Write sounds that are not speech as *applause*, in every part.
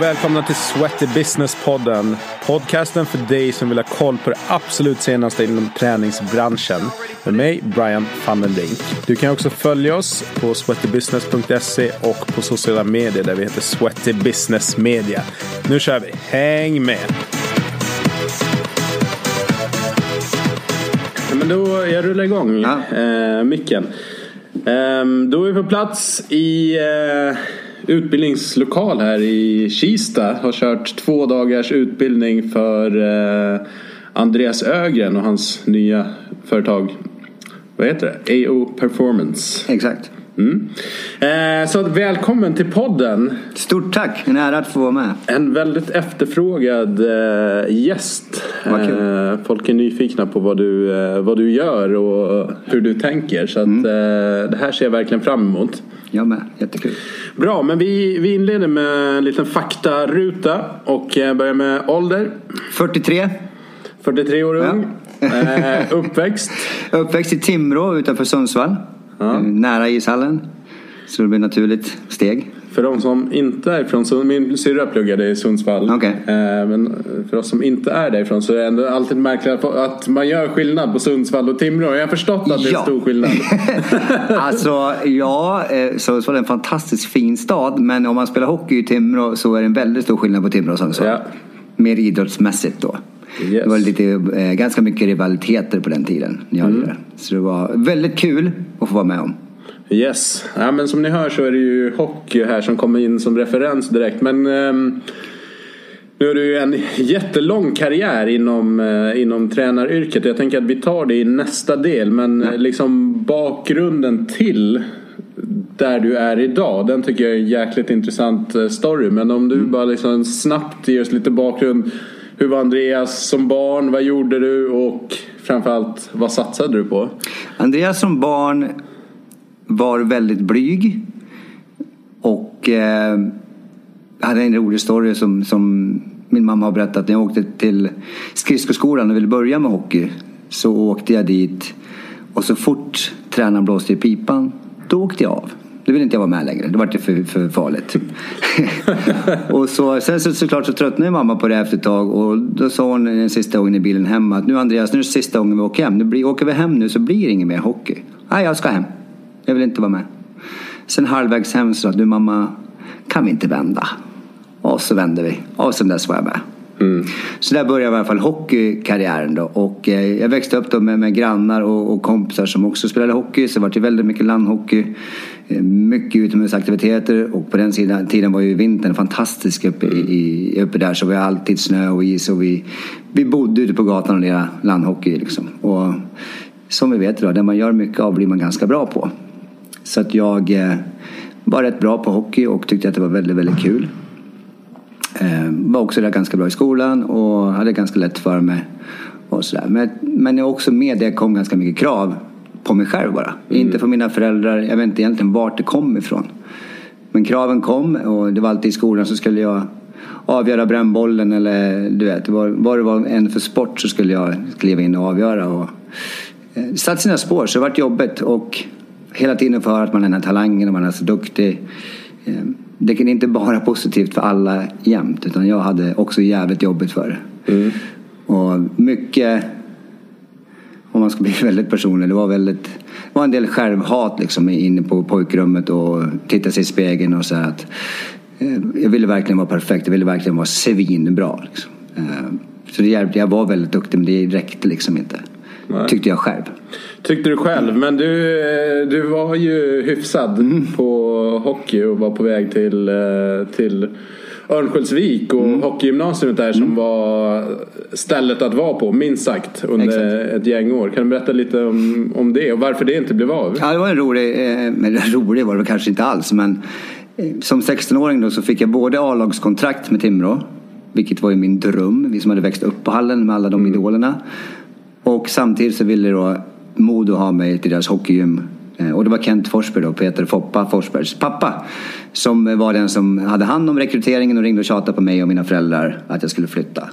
Och välkomna till Sweaty Business-podden. Podcasten för dig som vill ha koll på det absolut senaste inom träningsbranschen. Med mig, Brian van den Brink. Du kan också följa oss på sweatybusiness.se och på sociala medier där vi heter Sweaty Business Media. Nu kör vi. Häng med! Men då, jag rullar igång Ja. eh, micken. Ehm, då är vi på plats i eh, utbildningslokal här i Kista. Har kört två dagars utbildning för eh, Andreas Ögren och hans nya företag. Vad heter det? AO Performance. Exakt. Mm. Eh, så välkommen till podden. Stort tack, en ära att få vara med. En väldigt efterfrågad eh, gäst. Eh, folk är nyfikna på vad du, eh, vad du gör och hur du tänker. Så att, Mm. eh, det här ser jag verkligen fram emot. Jag med, jättekul. Bra, men vi, vi inleder med en liten faktaruta och eh, börjar med ålder. 43, 43 år ung. Eh, uppväxt. *laughs* uppväxt i Timrå utanför Sundsvall. Ja. Eh, Nära ishallen. Så det blir naturligt steg. För de som inte är från Sundsvall, min syrra pluggade i Sundsvall. Okej. Eh, Men för oss som inte är därifrån så är det ändå alltid märkligt att- att man gör skillnad på Sundsvall och Timrå. Jag har förstått att det är Ja. stor skillnad. *laughs* alltså, ja, eh, Sundsvall är en fantastiskt fin stad. Men om man spelar hockey i Timrå så är det en väldigt stor skillnad på Timrå och Sundsvall. Ja. Mer idrottsmässigt då. Yes. Det var lite, eh, ganska mycket rivaliteter på den tiden. När jag Mm. Så det var väldigt kul att få vara med om. Yes. Ja, men som ni hör så är det ju hockey här som kommer in som referens direkt. Men ehm, nu har du ju en jättelång karriär inom, eh, inom tränaryrket. Jag tänker att vi tar det i nästa del. Men eh, liksom bakgrunden till där du är idag. Den tycker jag är en jäkligt intressant eh, story. Men om du bara liksom snabbt ger oss lite bakgrund. Hur var Andreas som barn? Vad gjorde du? Och framförallt, vad satsade du på? Andreas som barn var väldigt blyg. Och eh, hade en rolig story som, som min mamma har berättat. När jag åkte till skridskoskolan och ville börja med hockey så åkte jag dit. Och så fort tränaren blåste i pipan, då åkte jag av. Då ville inte jag vara med längre. Det var det för, för farligt. *laughs* och så, sen så, såklart så tröttnade mamma på det efter ett tag. Och då sa hon den sista gången i bilen hem att nu Andreas, nu är det sista gången vi åker hem. Nu blir, åker vi hem nu så blir det ingen mer hockey. Nej, jag ska hem. Jag vill inte vara med. Sen halvvägs hem så sa du mamma, kan vi inte vända? Och så vände vi. Och sen dess var jag med. Mm. Så där började i alla fall hockeykarriären då. Och eh, jag växte upp då med, med grannar och, och kompisar som också spelade hockey. Så det var väldigt mycket landhockey. Eh, mycket utomhusaktiviteter. Och på den sidan, tiden var ju vintern fantastisk uppe, i, uppe där. Så vi hade alltid snö och is. Och vi, vi bodde ute på gatan och lirade landhockey liksom. Och som vi vet idag, det man gör mycket av blir man ganska bra på. Så att jag eh, var rätt bra på hockey och tyckte att det var väldigt, väldigt kul. Eh, var också där ganska bra i skolan och hade ganska lätt för mig. Och sådär. Men, men också med det kom ganska mycket krav på mig själv bara. Inte från mina föräldrar. Jag vet inte egentligen vart det kom ifrån. Men kraven kom och det var alltid i skolan så skulle jag avgöra brännbollen eller du vet, vad, vad det var en för sport så skulle jag kliva in och avgöra. Och, eh, det satte sina spår så det vart jobbigt och hela tiden få höra att man är den här talangen och man är så duktig. Eh, Det kan inte bara positivt för alla jämt utan jag hade också jävligt jobbigt för det. Och mycket, om man ska bli *laughs* väldigt personlig, det var väldigt det var en del självhat liksom inne på pojkrummet och titta sig i spegeln och här att eh, jag ville verkligen vara perfekt, jag ville verkligen vara svinbra. Liksom. Eh, Så det hjälpte, jag var väldigt duktig men det räckte liksom inte. Nej. Tyckte jag själv. Tyckte du själv. Men du, du var ju hyfsad Mm. på hockey och var på väg till, eh, till Örnsköldsvik och Mm. hockeygymnasiet där som var stället att vara på minst sagt under ett gäng år. Kan du berätta lite om, om det och varför det inte blev av? Ja, det var en rolig, eh, eller rolig var det kanske inte alls men eh, som 16-åring då så fick jag både A-lagskontrakt med Timrå vilket var ju min dröm, vi som hade växt upp på hallen med alla de idolerna. Och samtidigt så ville då Modo ha mig till deras hockeygym. Eh, Och det var Kent Forsberg då, Peter Foppa Forsbergs pappa. Som var den som hade hand om rekryteringen och ringde och tjatade på mig och mina föräldrar att jag skulle flytta.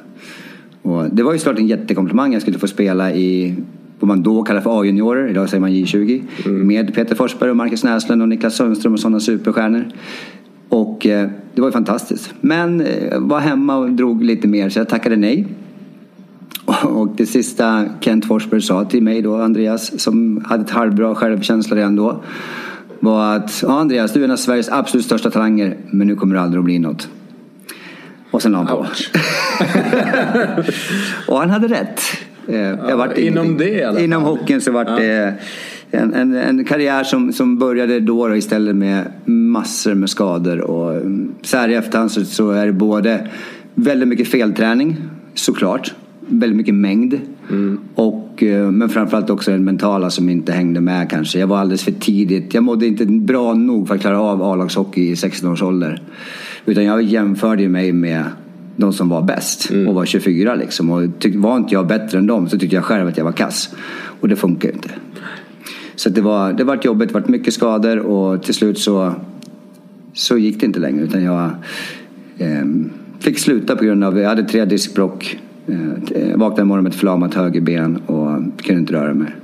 Och det var ju såklart en jättekomplimang. Jag skulle få spela i vad man då kallar för A-juniorer, idag säger man J20. Med Peter Forsberg och Marcus Näslund och Niklas Sundström och sådana superstjärnor. Och eh, det var ju fantastiskt. Men eh, var hemma och drog lite mer så jag tackade nej. Och det sista Kent Forsberg sa till mig då, Andreas, som hade ett halvbra självkänsla redan då. Var att, ja Andreas, du är en av Sveriges absolut största talanger, men nu kommer det aldrig att bli något. Och sen la han på. *laughs* och han hade rätt. Eh, vart inom det i alla fall. Inom hockeyn så vart det en, en, en karriär som, som började då, då istället med massor med skador. Och mm, så här i efterhand så, så är det både väldigt mycket felträning, såklart. Väldigt mycket mängd. Och, eh, men framförallt också den mentala som inte hängde med kanske. Jag var alldeles för tidigt. Jag mådde inte bra nog för att klara av A-lagshockey i 16 års ålder. Utan jag jämförde mig med de som var bäst och var 24 liksom. Och tyck, var inte jag bättre än dem så tyckte jag själv att jag var kass. Och det funkar ju inte. Så det var, det var jobbigt, det var mycket skador och till slut så, så gick det inte längre. Utan jag eh, fick sluta på grund av, jag hade tre diskbråck. Eh, vaknade en morgon med ett förlamat högerben och kunde inte röra mig.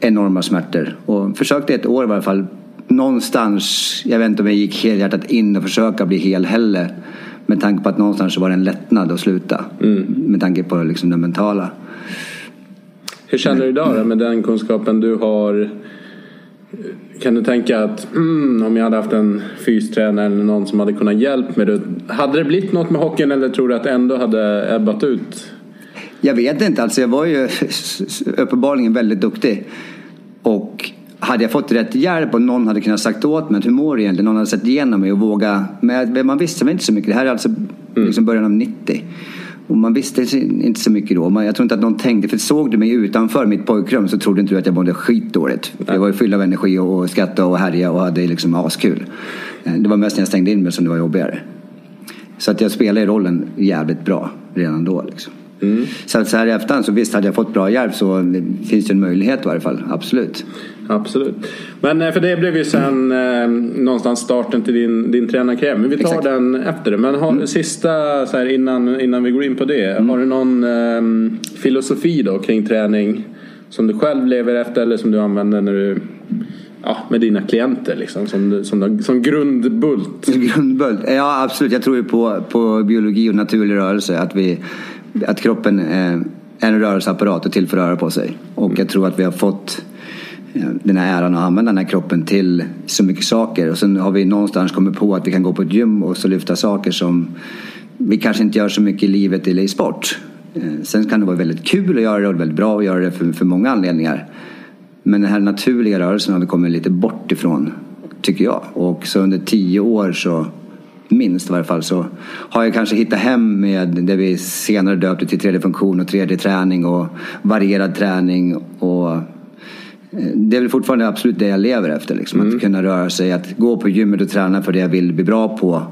Enorma smärtor. Och försökte ett år i alla fall någonstans, jag vet inte om jag gick helhjärtat in och försöka bli hel heller. Med tanke på att någonstans så var det en lättnad att sluta. Med tanke på liksom det mentala. Hur känner du idag då med den kunskapen du har? Kan du tänka att mm, om jag hade haft en fystränare eller någon som hade kunnat hjälpa mig. Hade det blivit något med hockeyn eller tror du att det ändå hade ebbat ut? Jag vet inte, alltså jag var ju uppenbarligen väldigt duktig. Och hade jag fått rätt hjälp och någon hade kunnat sagt åt mig hur mår du egentligen? Någon hade sett igenom mig och våga. Men man visste väl inte så mycket. Det här är alltså liksom början av 90. Och man visste inte så mycket då. Man- Jag tror inte att någon tänkte, för såg du mig utanför mitt pojkrum så trodde inte du att jag mådde skitdåligt. Jag var ju full av energi och skrattade och härjade och hade liksom askul. Eh, Det var mest när jag stängde in mig som det var jobbigare. Så att jag spelade rollen jävligt bra redan då. Liksom. Så, att så här i efterhand så visst, hade jag fått bra hjälp så finns det en möjlighet i varje fall. Absolut. Absolut. Men eh, för det blev ju sen eh, någonstans starten till din, din tränarkarriär. Men vi tar Exakt. den efter det. Men har, sista så här, innan, innan vi går in på det. Har du någon eh, filosofi då kring träning som du själv lever efter eller som du använder när du Ja, med dina klienter liksom som, som, som grundbult. *laughs* Grundbult. Ja, absolut. Jag tror ju på, på biologi och naturlig rörelse. Att, vi, att kroppen är en rörelseapparat och till för att röra på sig. Och jag tror att vi har fått eh, den här äran att använda den här kroppen till så mycket saker. Och sen har vi någonstans kommit på att vi kan gå på ett gym och så lyfta saker som vi kanske inte gör så mycket i livet eller i sport. Eh, sen kan det vara väldigt kul att göra det och väldigt bra att göra det för, för många anledningar. Men den här naturliga rörelsen har vi kommit lite bort ifrån, tycker jag. Och så under tio år så, minst i varje fall, så har jag kanske hittat hem med det vi senare döpte till tredje funktion och tredje träning och varierad träning. Och det är väl fortfarande absolut det jag lever efter. Liksom. Att kunna röra sig, att gå på gymmet och träna för det jag vill bli bra på.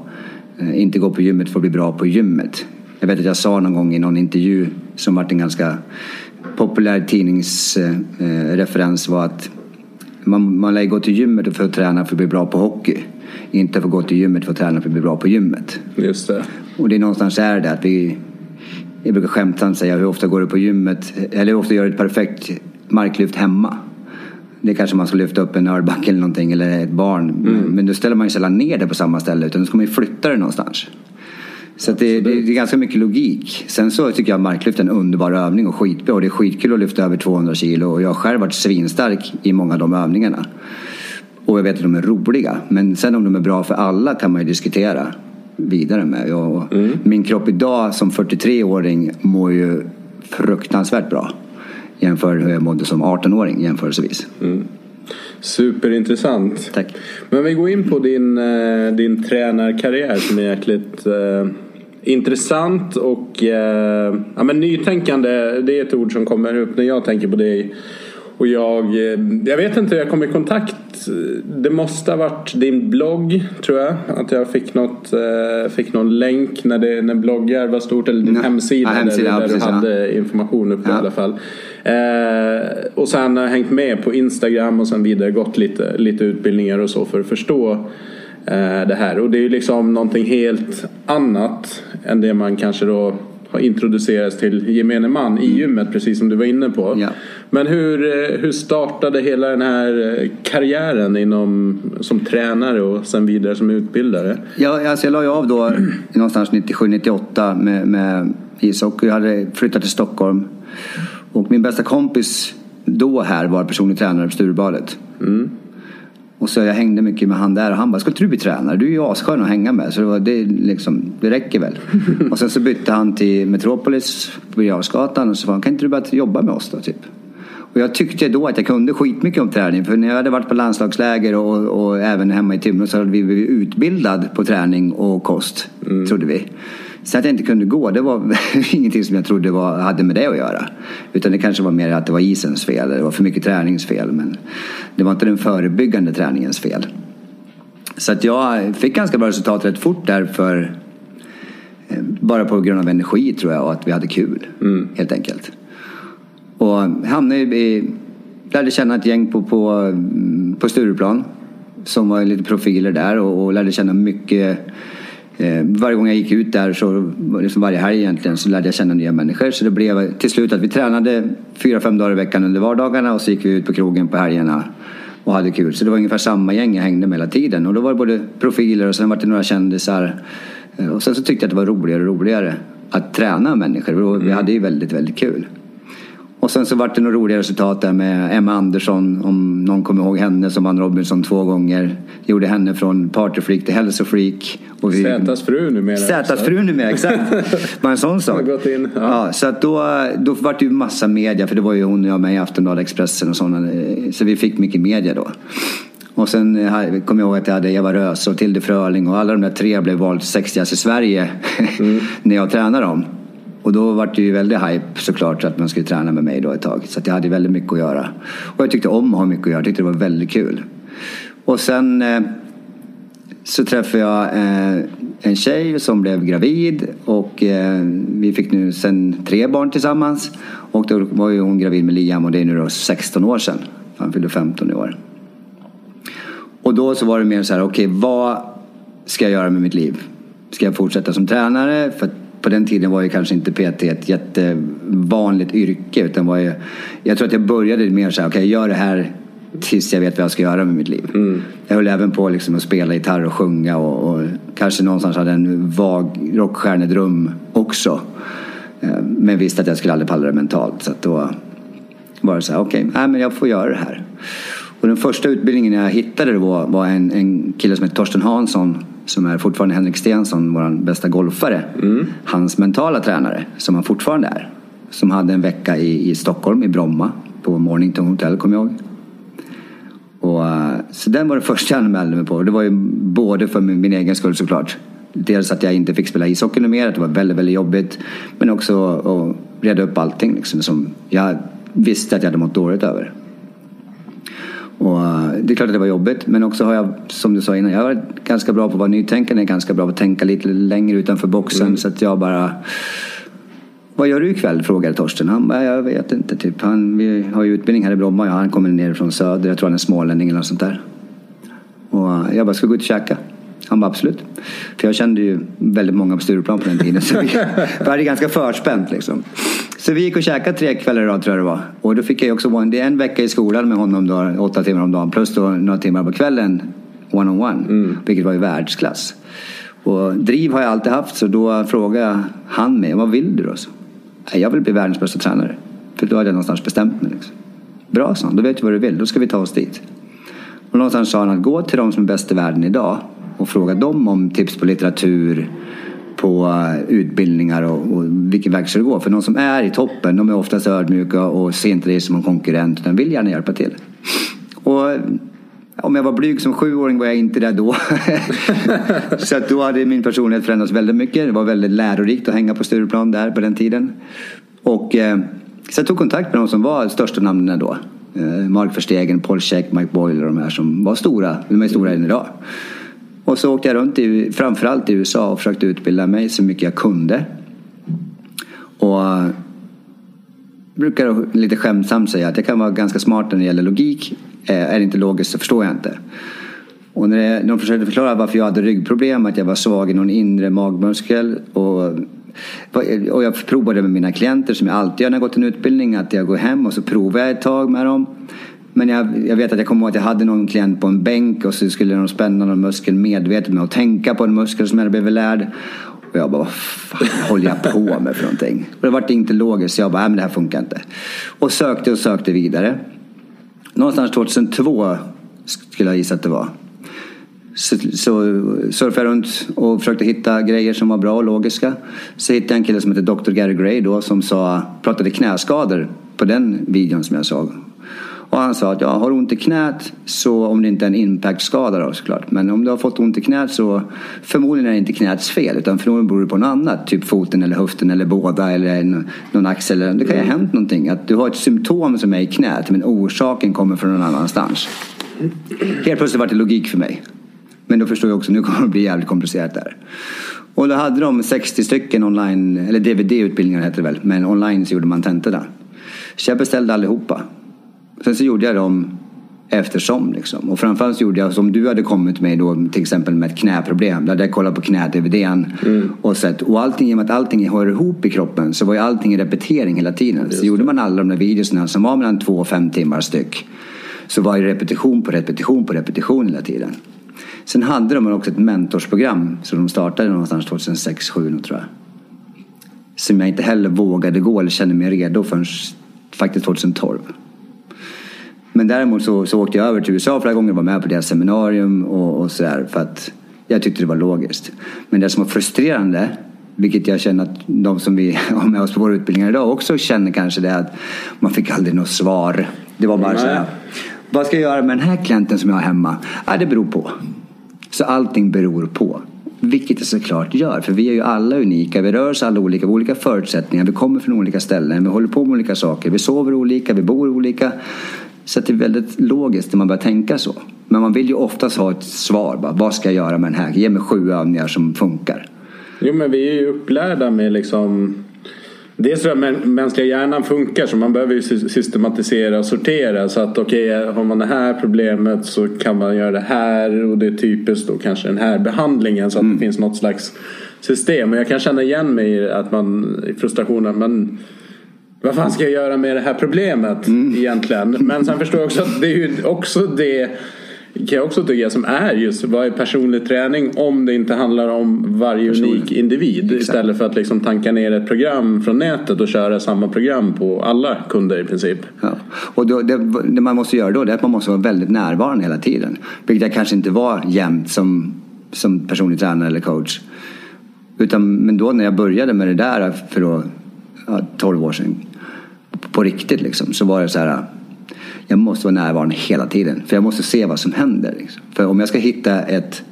Eh, Inte gå på gymmet för att bli bra på gymmet. Jag vet att jag sa någon gång i någon intervju som varit en ganska populär tidningsreferens var att man, man lär gå till gymmet för att träna för att bli bra på hockey. Inte för att gå till gymmet för att träna för att bli bra på gymmet. Just det. Och det är någonstans är det att vi... Jag brukar skämtsamt säga hur ofta går du på gymmet? Eller hur ofta gör du ett perfekt marklyft hemma? Det kanske man ska lyfta upp en örbacke eller någonting eller ett barn. Men, men då ställer man ju sällan ner det på samma ställe utan då ska man ju flytta det någonstans. Så det, det, det är ganska mycket logik. Sen så tycker jag marklyft är en underbar övning och skitbra. Och det är skitkul att lyfta över 200 kilo. Och jag har själv varit svinstark i många av de övningarna. Och jag vet att de är roliga. Men sen om de är bra för alla kan man ju diskutera vidare med. Jag, och Min kropp idag som 43-åring mår ju fruktansvärt bra. Jämfört med hur jag mådde som 18-åring jämförelsevis. Superintressant. Tack. Men vi går in på din, eh, din tränarkarriär som är jäkligt eh, intressant och eh, ja, men nytänkande. Det är ett ord som kommer upp när jag tänker på dig. Och jag, eh, jag vet inte, jag kom i kontakt. Det måste ha varit din blogg tror jag. Att jag fick, något, fick någon länk när, det, när bloggar var stort. Eller din Ja. hemsida, Ja, hemsida, där, ja, där precis, du hade information uppe i alla fall. Eh, och sen har jag hängt med på Instagram och sen vidare gått lite, lite utbildningar och så för att förstå eh, det här. Och det är ju liksom någonting helt annat än det man kanske då har introducerats till gemene man i gymmet precis som du var inne på. Ja. Men hur, eh, hur startade hela den här eh, karriären inom, som tränare och sen vidare som utbildare? Ja, alltså jag la ju av då *clears throat* någonstans 97-98 med, med ishockey. Jag hade flyttat till Stockholm. Och min bästa kompis då här var personlig tränare på Sturebadet. Och så jag hängde mycket med han där och han bara, ska inte du bli tränare? Du är ju asskön att hänga med. Så det, var, det, liksom, det räcker väl. *laughs* och sen så bytte han till Metropolis på Birger och så sa han, kan inte du börja jobba med oss då? Typ. Och jag tyckte då att jag kunde skitmycket om träning. För när jag hade varit på landslagsläger och, och även hemma i Timrå så hade vi blivit utbildad på träning och kost. Trodde vi. Så att jag inte kunde gå, det var *laughs* ingenting som jag trodde var, hade med det att göra. Utan det kanske var mer att det var isens fel, eller det var för mycket träningsfel. Men det var inte den förebyggande träningens fel. Så att jag fick ganska bra resultat rätt fort där för eh, bara på grund av energi tror jag och att vi hade kul. Helt enkelt. Och hamnade i, lärde känna ett gäng på, på, på Stureplan som var lite profiler där och, och lärde känna mycket eh, varje gång jag gick ut där, så, liksom varje helg egentligen, så lärde jag känna nya människor. Så det blev till slut att vi tränade fyra, fem dagar i veckan under vardagarna och så gick vi ut på krogen på helgerna och hade kul. Så det var ungefär samma gäng jag hängde med hela tiden. Och då var det både profiler och sen var det några kändisar. Eh, och sen så tyckte jag att det var roligare och roligare att träna människor. Och vi hade ju väldigt, väldigt kul. Och sen så vart det några roliga resultat där med Emma Andersson, om någon kommer ihåg henne som vann Robinson två gånger. Gjorde henne från partyfreak till hälsofreak. Och vi- Zätas fru numera. Zätas fru numera, exakt. *laughs* Bara en sån sak. Har gått in, ja. Ja, så att då, då var det ju massa media, för det var ju hon och jag med i Aftonbladet, Expressen och sådana. Så vi fick mycket media då. Och sen eh, kom jag ihåg att jag hade Eva Röse och Tilde Fröling och alla de där tre blev vald sexigast i Sverige *laughs* när jag tränade dem. Och då var det ju väldigt hype såklart att man skulle träna med mig då ett tag. Så att jag hade väldigt mycket att göra. Och jag tyckte om att ha mycket att göra. Jag tyckte det var väldigt kul. Och sen eh, så träffade jag eh, en tjej som blev gravid och eh, vi fick nu sen tre barn tillsammans. Och då var ju hon gravid med Liam och det är nu då 16 år sedan. Han fyllde 15 i år. Och då så var det mer så här, okej vad ska jag göra med mitt liv? Ska jag fortsätta som tränare? För att på den tiden var ju kanske inte PT ett jättevanligt yrke. Utan var ju, jag tror att jag började mer så här, okej jag gör det här tills jag vet vad jag ska göra med mitt liv. Jag höll även på liksom att spela gitarr och sjunga och, och kanske någonstans hade en vag rockstjärnedröm också. Eh, Men visste att jag skulle aldrig palla det mentalt. Så att då var det så här, okej, nej, men jag får göra det här. Och den första utbildningen jag hittade då var en, en kille som heter Torsten Hansson som är fortfarande Henrik Stensson, vår bästa golfare. Hans mentala tränare, som han fortfarande är. Som hade en vecka i, i Stockholm, i Bromma, på Mornington Hotel, kommer jag ihåg. Och, eh, så den var det första jag anmälde mig på. Det var ju både för min, min egen skull såklart. Dels att jag inte fick spela ishockey mer, att det var väldigt, väldigt jobbigt. Men också att reda upp allting liksom, som jag visste att jag hade mått dåligt över. Och eh, det är klart att det var jobbigt, men också har jag, som du sa innan, jag har varit ganska bra på att vara nytänkande, ganska bra på att tänka lite längre utanför boxen. Så att jag bara... Vad gör du ikväll? frågade Torsten. Han bara, jag vet inte. Typ. Han, vi har ju utbildning här i Bromma. Ja, han kommer ner från söder. Jag tror han är smålänning eller något sånt där. Och eh, jag bara, ska gå ut och käka? Han bara, absolut. För jag kände ju väldigt många på Stureplan på den tiden. Så vi, *laughs* hade ganska förspänt liksom. Så vi gick och käkade tre kvällar i rad tror jag det var. Och då fick jag också one, det är en vecka i skolan med honom då, åtta timmar om dagen. Plus då några timmar på kvällen one on one. Vilket var i världsklass. Och driv har jag alltid haft så då frågade han mig, vad vill du då? Så, "Nej, jag vill bli världens bästa tränare. För då hade jag någonstans bestämt mig. Liksom. Bra, sa han. Då vet du vad du vill. Då ska vi ta oss dit. Och någonstans sa han att gå till de som är bäst i världen idag och fråga dem om tips på litteratur, på eh, utbildningar och, och vilken väg ska du gå. För de som är i toppen, de är oftast ödmjuka och ser inte dig som en konkurrent utan vill gärna hjälpa till. Och eh, om jag var blyg som sjuåring var jag inte det då. *laughs* så att då hade min personlighet förändrats väldigt mycket. Det var väldigt lärorikt att hänga på Stureplan där på den tiden. Och eh, så jag tog kontakt med de som var största namnen då. Eh, Mark Verstegen, Paul Check, Mike Boyle och de här som var stora. De är stora än idag. Och så åkte jag runt i, framförallt i USA och försökte utbilda mig så mycket jag kunde. Och eh, brukar lite skämtsamt säga att jag kan vara ganska smart när det gäller logik. Eh, är det inte logiskt så förstår jag inte. Och när de försökte förklara varför jag hade ryggproblem, att jag var svag i någon inre magmuskel och eh, och jag provade med mina klienter som jag alltid gör när jag gått en utbildning. Att jag går hem och så provar jag ett tag med dem. Men jag, jag vet att jag kommer ihåg att jag hade någon klient på en bänk och så skulle de spänna någon muskel medvetet med att tänka på en muskel som jag hade blivit lärd. Och jag bara, vad fan håller jag på med för någonting? Och det vart inte logiskt så jag bara, nej men det här funkar inte. Och sökte och sökte vidare. Någonstans 2002 skulle jag gissa att det var. Så, så surfade jag runt och försökte hitta grejer som var bra och logiska. Så hittade jag en kille som heter Dr. Gary Gray då som sa, pratade knäskador på den videon som jag såg. Och han sa att ja, har du ont i knät så om det inte är en impactskada då såklart. Men om du har fått ont i knät så förmodligen är det inte knäts fel utan förmodligen beror det på något annat. Typ foten eller höften eller båda eller någon axel. Det kan ju ha hänt någonting. Att du har ett symptom som är i knät men orsaken kommer från någon annanstans. Helt plötsligt var det logik för mig. Men då förstår jag också, nu kommer det bli jävligt komplicerat där. Och då hade de 60 stycken online, eller DVD-utbildningar heter det väl, men online så gjorde man tentorna. Så jag beställde allihopa. Sen så gjorde jag dem eftersom. Liksom. Och framförallt så gjorde jag som du hade kommit med då, till exempel med ett knäproblem. Där jag kollat på knä-DVDn mm. och sett. Och allting, i och med att allting hör ihop i kroppen så var ju allting i repetering hela tiden. Just så det. gjorde man alla de där videorna som var mellan två och fem timmar styck. Så var det repetition på repetition på repetition hela tiden. Sen hade de också ett mentorsprogram som de startade någonstans 2006-2007 tror jag. Som jag inte heller vågade gå eller kände mig redo förrän faktiskt 2012. Men däremot så, så åkte jag över till USA flera gånger och var med på deras seminarium och, och sådär för att jag tyckte det var logiskt. Men det som var frustrerande, vilket jag känner att de som vi *laughs* har med oss på våra utbildningar idag också känner kanske det är att man fick aldrig något svar. Det var bara så här. Vad ska jag göra med den här klienten som jag har hemma? Ja, det beror på. Så allting beror på. Vilket det såklart gör, för vi är ju alla unika. Vi rör oss alla olika, vi har olika förutsättningar. Vi kommer från olika ställen, vi håller på med olika saker. Vi sover olika, vi bor olika. Så det är väldigt logiskt när man börjar tänka så. Men man vill ju oftast ha ett svar. Bara, vad ska jag göra med den här? Ge mig sju övningar som funkar. Jo men vi är ju upplärda med liksom Dels tror jag mänskliga hjärnan funkar så man behöver ju systematisera och sortera. Så att okej, okay, har man det här problemet så kan man göra det här och det är typiskt då kanske den här behandlingen så att mm. det finns något slags system. Och jag kan känna igen mig i att man i frustrationen men vad fan ska jag göra med det här problemet mm. egentligen? Men sen förstår jag också att det är ju också det kan jag också tycka som är just vad är personlig träning om det inte handlar om varje Personlig. unik individ Exakt. istället för att liksom tanka ner ett program från nätet och köra samma program på alla kunder i princip. Ja. Och då, det, det, man måste göra då är att man måste vara väldigt närvarande hela tiden. Vilket jag kanske inte var jämt som, som personlig tränare eller coach. Utan, men då när jag började med det där för då, ja, 12 år sedan på riktigt liksom, så var det så här jag måste vara närvarande hela tiden. För jag måste se vad som händer. Liksom. För om jag ska hitta ett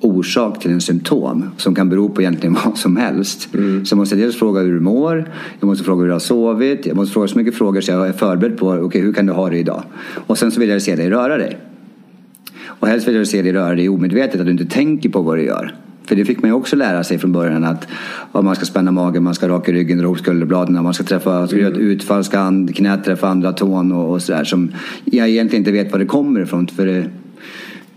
orsak till en symptom som kan bero på egentligen *laughs* vad som helst. Mm. Så måste jag dels fråga hur du mår, jag måste fråga hur du har sovit, jag måste fråga så mycket frågor så jag är förberedd på okay, hur kan du ha det idag. Och sen så vill jag se dig röra dig. Och helst vill jag se dig röra dig omedvetet, att du inte tänker på vad du gör. För det fick man ju också lära sig från början att om man ska spänna magen, man ska raka ryggen, dra ihop skulderbladen, man ska träffa, ska göra ett mm. utfall, ska knät träffa andra tån och, och sådär som jag egentligen inte vet var det kommer ifrån. För det,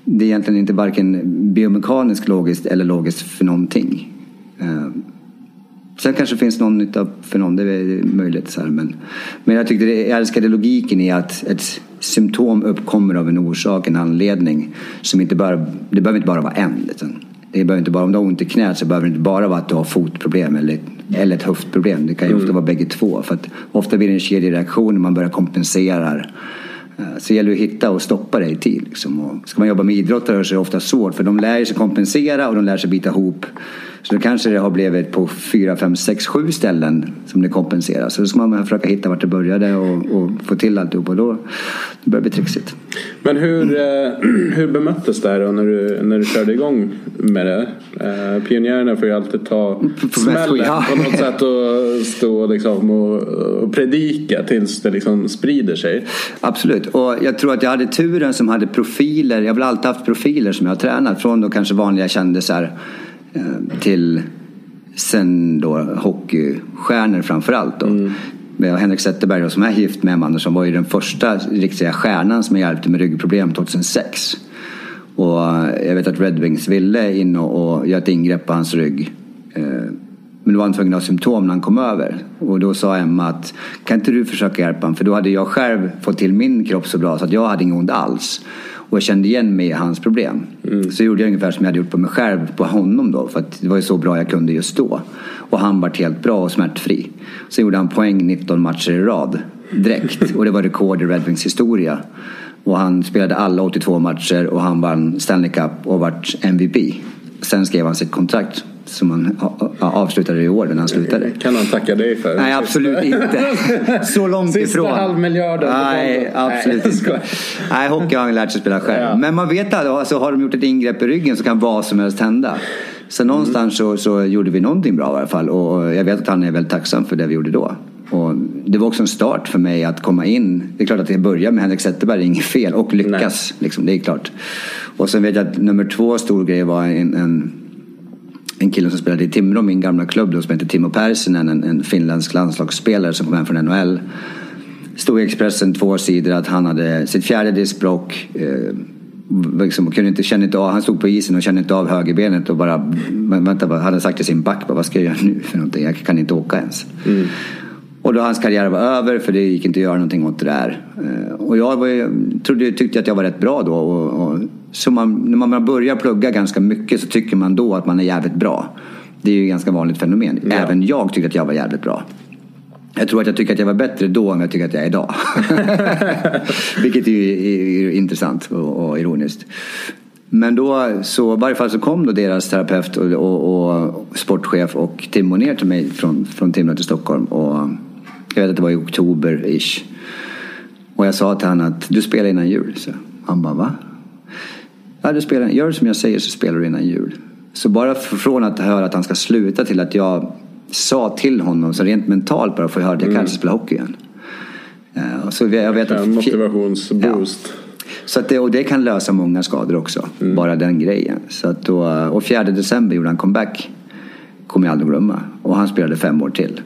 det är egentligen inte varken biomekaniskt logiskt eller logiskt för någonting. Uh, Sen kanske det finns någon nytta för någon, det är möjligt. Så här, men, men jag, tyckte det, jag älskade logiken i att ett symptom uppkommer av en orsak, en anledning. Som inte bara, det behöver inte bara vara en. Utan det behöver inte bara, om du har ont i knät så behöver det inte bara vara att du har fotproblem eller, eller ett höftproblem. Det kan ju mm. ofta vara bägge två. För att ofta blir det en kedjereaktion när man börjar kompensera. Eh, så det gäller att hitta och stoppa det i tid. Liksom. Och ska man jobba med idrottare så är det ofta svårt för de lär sig kompensera och de lär sig bita ihop så då kanske det har blivit på fyra, fem, sex, sju ställen som det kompenseras. Så då ska man försöka hitta vart det började och, och få till alltihop och då börjar det bli trixigt. Men hur, mm. *clears throat* hur bemöttes det här då när du, när du körde igång med det? Eh, pionjärerna får ju alltid ta smällen på något sätt och stå liksom och, och predika tills det liksom sprider sig. Absolut, och jag tror att jag hade turen som hade profiler. Jag har väl alltid haft profiler som jag har tränat från då kanske vanliga kändisar till sen då hockeystjärnor framförallt. Då. Mm. Henrik Zetterberg då, som är gift med Andersson var ju den första riktiga stjärnan som hjälpte med ryggproblem 2006. Och jag vet att Red Wings ville in och, och göra ett ingrepp på hans rygg. Eh, Men då var han tvungen att ha symptom när han kom över. Och då sa Emma att kan inte du försöka hjälpa honom? För då hade jag själv fått till min kropp så bra så att jag hade inget ont alls. Och jag kände igen mig i hans problem. Mm. Så gjorde jag ungefär som jag hade gjort på mig själv på honom då. För att det var ju så bra jag kunde just då. Och han var helt bra och smärtfri. Så gjorde han poäng 19 matcher i rad direkt. *laughs* Och det var rekord i Red Wings historia. Och han spelade alla 82 matcher och han vann Stanley Cup och vart MVP. Sen skrev han sitt kontrakt som han avslutade i år när han slutade. Kan han tacka dig för? Nej, absolut inte. Så långt Sista ifrån. Sista halvmiljarden. Nej, absolut inte. Nej, hockey har han lärt sig spela själv. Ja. Men man vet att alltså, har de gjort ett ingrepp i ryggen så kan vad som helst hända. Så någonstans så, så gjorde vi någonting bra i alla fall. Och jag vet att han är väldigt tacksam för det vi gjorde då. Och det var också en start för mig att komma in. Det är klart att jag börjar med Henrik Zetterberg, det är inget fel. Och lyckas, liksom, det är klart. Och sen vet jag att nummer två stor grej var en, en en kille som spelade i Timrå, min gamla klubb då, som heter Timo Pärssinen, en, en finländsk landslagsspelare som kom hem från NHL. Stod i Expressen två sidor att han hade sitt fjärde diskbråck. Eh, liksom, kunde inte, kände inte av, han stod på isen och kände inte av högerbenet och bara vänta, hade sagt till sin back vad ska jag göra nu för någonting? Jag kan inte åka ens. Mm. Och då hans karriär var över för det gick inte att göra någonting åt det där. Eh, och jag var, trodde, tyckte att jag var rätt bra då. Och, och, så man, när man börjar plugga ganska mycket så tycker man då att man är jävligt bra. Det är ju ett ganska vanligt fenomen. Ja. Även jag tyckte att jag var jävligt bra. Jag tror att jag tycker att jag var bättre då än jag tycker att jag är idag. *laughs* Vilket är, är, är intressant och, och, ironiskt. Men då så i varje fall så kom då deras terapeut och, och, och sportchef och Timo ner till mig från, från Timrå till Stockholm. Och jag vet att det var i oktober-ish. Och jag sa till honom att du spelar innan jul. Så han bara va? Ja, du spelar, gör som jag säger så spelar du innan jul. Så bara från att höra att han ska sluta till att jag sa till honom, så rent mentalt bara få höra att jag mm. kanske spelar hockey igen. Uh, så jag vet att, motivationsboost. Ja. Så att det, och det kan lösa många skador också. Mm. Bara den grejen. Så att då, och 4 december gjorde han comeback. Kommer jag aldrig glömma. Och han spelade fem år till.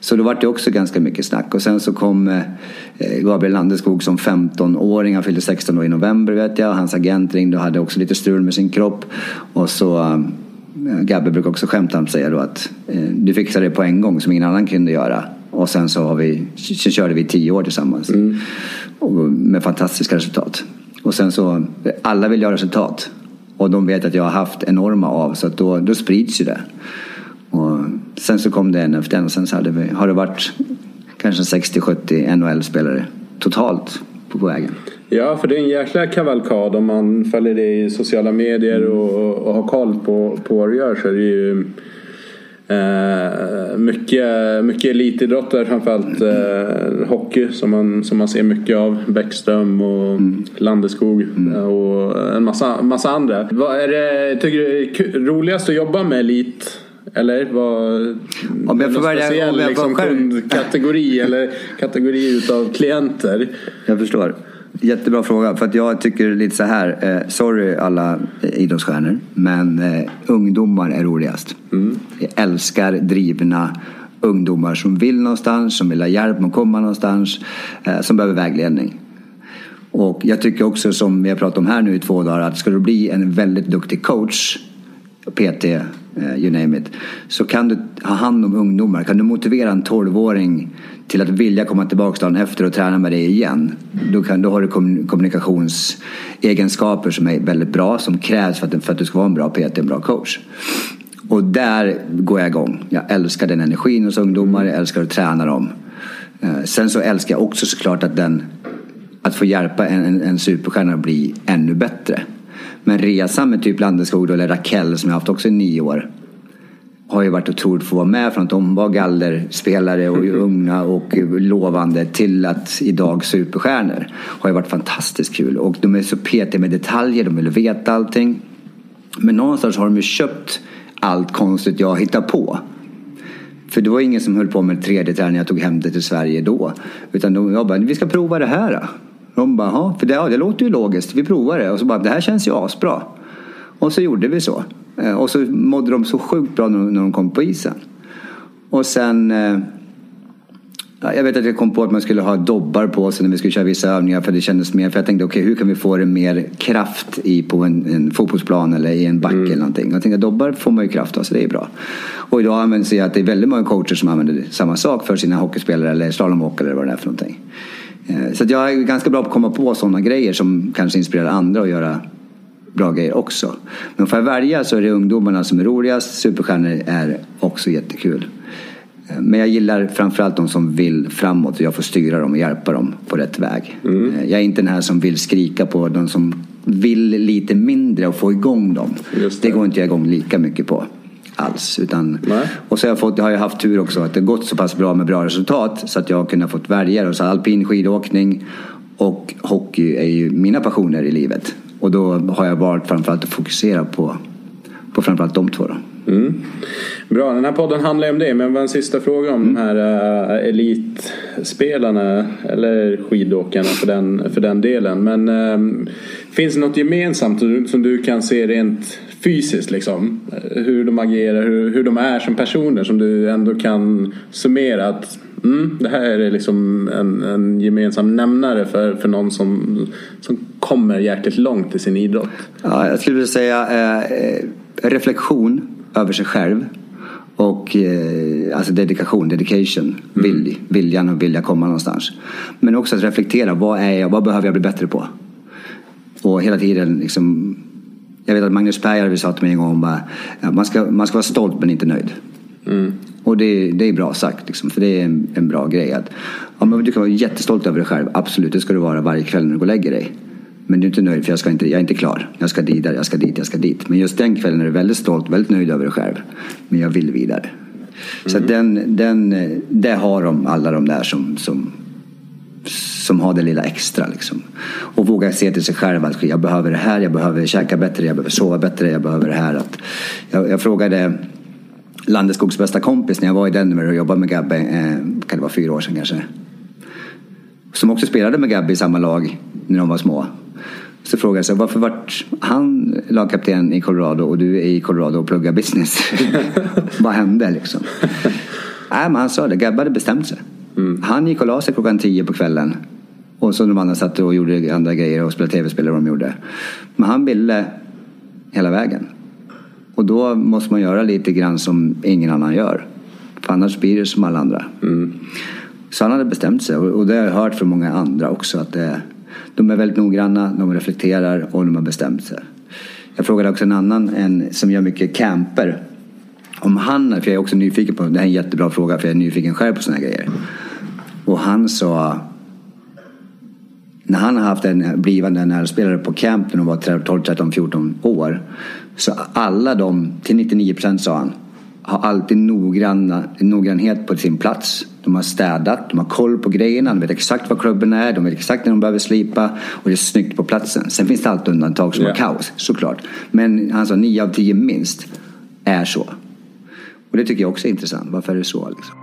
Så då var det också ganska mycket snack. Och sen så kom eh, Gabriel Landeskog som 15-åring. Han fyllde 16 år i november vet jag. Hans agent ringde och hade också lite strul med sin kropp. Och så eh, Gabbe brukar också skämtsamt säga då att eh, du fixade det på en gång som ingen annan kunde göra. Och sen så, har vi, så körde vi tio år tillsammans. Mm. Med fantastiska resultat. Och sen så, alla vill göra resultat. Och de vet att jag har haft enorma av så att då, då sprids ju det. Och sen så kom det en efter en och sen så hade vi, har det varit kanske 60-70 NHL-spelare totalt på, på vägen. Ja, för det är en jäkla kavalkad om man följer det i sociala medier och, och har koll på, på vad du gör så är det ju Eh, mycket, mycket elitidrottare framförallt eh, hockey som man, som man ser mycket av. Bäckström och mm. Landeskog mm. och en massa, massa andra. Vad är det, tycker du är roligast att jobba med elit? Eller vad, om jag får välja, speciell om jag liksom, kundkategori eller kategori utav klienter? Jag förstår. Jättebra fråga. För att jag tycker lite så här. Eh, sorry alla idrottsstjärnor. Men eh, ungdomar är roligast. Mm. Jag älskar drivna ungdomar som vill någonstans, som vill ha hjälp med att komma någonstans. Eh, som behöver vägledning. Och jag tycker också som vi har pratat om här nu i två dagar. Att ska du bli en väldigt duktig coach. PT, Eh, you name it. Så kan du ha hand om ungdomar. Kan du motivera en 12-åring till att vilja komma tillbaka dagen efter och träna med dig igen. Då, kan, då har du kommunikationsegenskaper som är väldigt bra, som krävs för att, för att du ska vara en bra PT, en bra coach. Och där går jag igång. Jag älskar den energin hos ungdomar, jag älskar att träna dem. Eh, sen så älskar jag också såklart att, den, att få hjälpa en, en, en superstjärna att bli ännu bättre. Men resan med typ Landeskog eller Raquel som jag haft också i nio år har ju varit otroligt att få vara med från att de var gallerspelare och *laughs* unga och lovande till att idag superstjärnor. Har ju varit fantastiskt kul och de är så petiga med detaljer, de vill veta allting. Men någonstans har de ju köpt allt konstigt jag hittar på. För det var ingen som höll på med 3D-träning jag tog hem det till Sverige då. Utan de, jag bara, vi ska prova det här. De bara, ja, för det, ja, det låter ju logiskt, vi provar det. Och så bara, det här känns ju asbra. Och så gjorde vi så. Eh, och så mådde de så sjukt bra när de kom på isen. Och sen eh, Ja, Jag vet att jag kom på att man skulle ha dobbar på sig när vi skulle köra vissa övningar för det kändes mer, för jag tänkte okej hur kan vi få det mer kraft i på en, en fotbollsplan eller i en backe eller någonting. Jag tänkte dobbar får man ju kraft av så det är bra. Och idag använder jag att det är väldigt många coacher som använder samma sak för sina hockeyspelare eller slalomåkare eller vad det är för någonting. Eh, Så jag är ganska bra på att komma på sådana grejer som kanske inspirerar andra att göra bra grejer också. Men får jag välja så är det ungdomarna som är roligast. Superstjärnor är också jättekul. Eh, Men jag gillar framförallt de som vill framåt och jag får styra dem och hjälpa dem på rätt väg. Eh, Jag är inte den här som vill skrika på de som vill lite mindre och få igång dem. Det. det. går inte jag igång lika mycket på alls. Utan, Nej. och så har jag, fått, har jag haft tur också att det gått så pass bra med bra resultat så att jag har kunnat fått välja. Och så alpin skidåkning och hockey är ju mina passioner i livet. Och då har jag valt framförallt att fokusera på, på framförallt de två. Då. Mm. Bra, den här podden handlar ju om det. Men en sista fråga om de här äh, elitspelarna eller skidåkarna för den, för den delen. Men ähm, finns det något gemensamt som du kan se rent fysiskt liksom? Eh, Hur de agerar, hur, hur de är som personer som du ändå kan summera att mm, det här är liksom en, en gemensam nämnare för, för någon som, som kommer jäkligt långt i sin idrott. Ja, jag skulle vilja säga eh, eh, reflektion över sig själv. Och eh, alltså dedikation, dedication, vilj, viljan och vilja komma någonstans. Men också att reflektera, vad är jag, vad behöver jag bli bättre på? Och hela tiden liksom Jag vet att Magnus Perjärvi sa till mig en gång bara, man, ska, man ska vara stolt men inte nöjd. Och det, det är bra sagt, liksom, för det är en, en bra grej. Att, ja, men du kan vara jättestolt över dig själv, absolut, det ska du vara varje kväll när du går och lägger dig. Men du är inte nöjd för jag, ska inte, jag är inte klar. Jag ska dit, jag ska dit, jag ska dit. Men just den kvällen är du väldigt stolt, väldigt nöjd över dig själv. Men jag vill vidare. Så att den, den, det har de, alla de där som, som, som har det lilla extra. Liksom. Och våga se till sig själv att jag behöver det här, jag behöver käka bättre, jag behöver sova bättre, jag behöver det här. Att jag, jag frågade Landeskogs bästa kompis när jag var i Denver och jobbade med Gabbe, eh, kan det vara fyra år sedan kanske. Som också spelade med Gabbe i samma lag när de var små. Så frågade jag så varför vart han lagkapten i Colorado och du är i Colorado och pluggar business? *laughs* Vad hände liksom? *laughs* Nej, men han sa det, Gabbe hade bestämt sig. Han gick och la sig klockan tio på kvällen. Och så de andra satt och gjorde andra grejer och spelade tv-spel vad de gjorde. Men han ville hela vägen. Och då måste man göra lite grann som ingen annan gör. För annars blir det som alla andra. Så han hade bestämt sig och och det har jag hört från många andra också. att det, De är väldigt noggranna, de reflekterar och de har bestämt sig. Jag frågade också en annan en som gör mycket camper. Om han, för jag är också nyfiken på, det här är en jättebra fråga för jag är nyfiken själv på sådana här grejer. Och han sa när han har haft en blivande närspelare på camp när de var 12, 13, 14 år. Så alla de, till 99 procent sa han, har alltid noggranna, noggrannhet på sin plats. De har städat, de har koll på grejerna, de vet exakt vad klubben är, de vet exakt när de behöver slipa och det är snyggt på platsen. Sen finns det alltid undantag som Ja. har kaos, såklart. Men han sa 9 av 10 minst är så. Och det tycker jag också är intressant. Varför är det så? Liksom?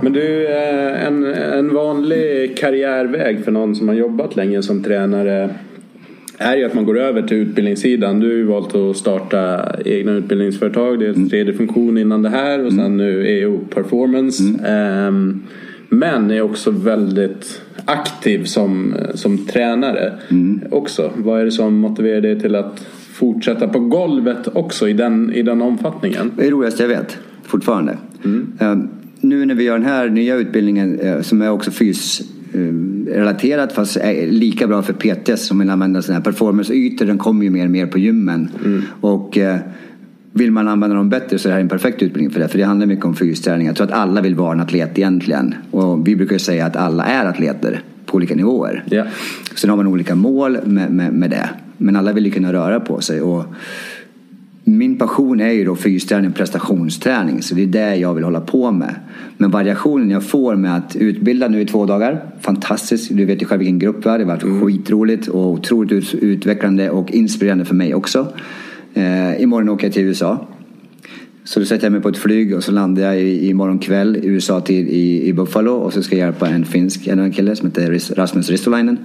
Men du, eh, en, en vanlig karriärväg för någon som har jobbat länge som tränare är ju att man går över till utbildningssidan. Du har ju valt att starta egna utbildningsföretag. Det är en tredje funktion innan det här och sen nu EO Performance. Ehm, Men är också väldigt aktiv som, som tränare också. Vad är det som motiverar dig till att fortsätta på golvet också i den, i den omfattningen? Det är det roligaste jag vet, fortfarande. Eh, nu när vi gör den här nya utbildningen eh, som är också fysrelaterat fast är lika bra för PTS som vill använda sådana här performanceytor. Den kommer ju mer och mer på gymmen. Och eh, vill man använda dem bättre så är det här en perfekt utbildning för det. För det handlar mycket om fysträning. Jag tror att alla vill vara en atlet egentligen. Och vi brukar ju säga att alla är atleter på olika nivåer. Ja. Sen har man olika mål med, med, med det. Men alla vill ju kunna röra på sig. Och min passion är ju då fysträning och prestationsträning. Så det är det jag vill hålla på med. Men variationen jag får med att utbilda nu i två dagar. Fantastiskt. Du vet ju själv vilken grupp vi har. Det har varit skitroligt och otroligt ut- utvecklande och inspirerande för mig också. Eh, imorgon åker jag till USA. Så då sätter jag mig på ett flyg och så landar jag i, i morgon kväll i USA till, i, i Buffalo och så ska jag hjälpa en finsk en kille som heter Rasmus Ristolainen.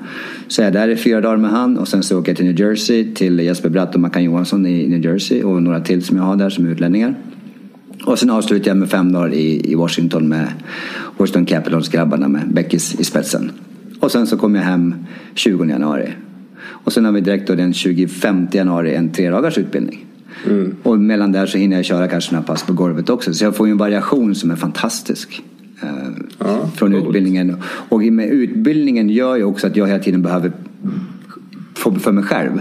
Så jag är där i fyra dagar med han och sen så åker jag till New Jersey till Jesper Bratt och Mackan Johansson i New Jersey och några till som jag har där som är utlänningar. Och sen avslutar jag med fem dagar i, i Washington med Washington Capitals grabbarna med Beckis i spetsen. Och sen så kommer jag hem 20 januari. Och sen har vi direkt då den 25 januari en tre dagars utbildning. Mm. Och mellan där så hinner jag köra kanske några pass på golvet också. Så jag får ju en variation som är fantastisk. Eh, ja, från coolt. utbildningen. Och med utbildningen gör ju också att jag hela tiden behöver få för mig själv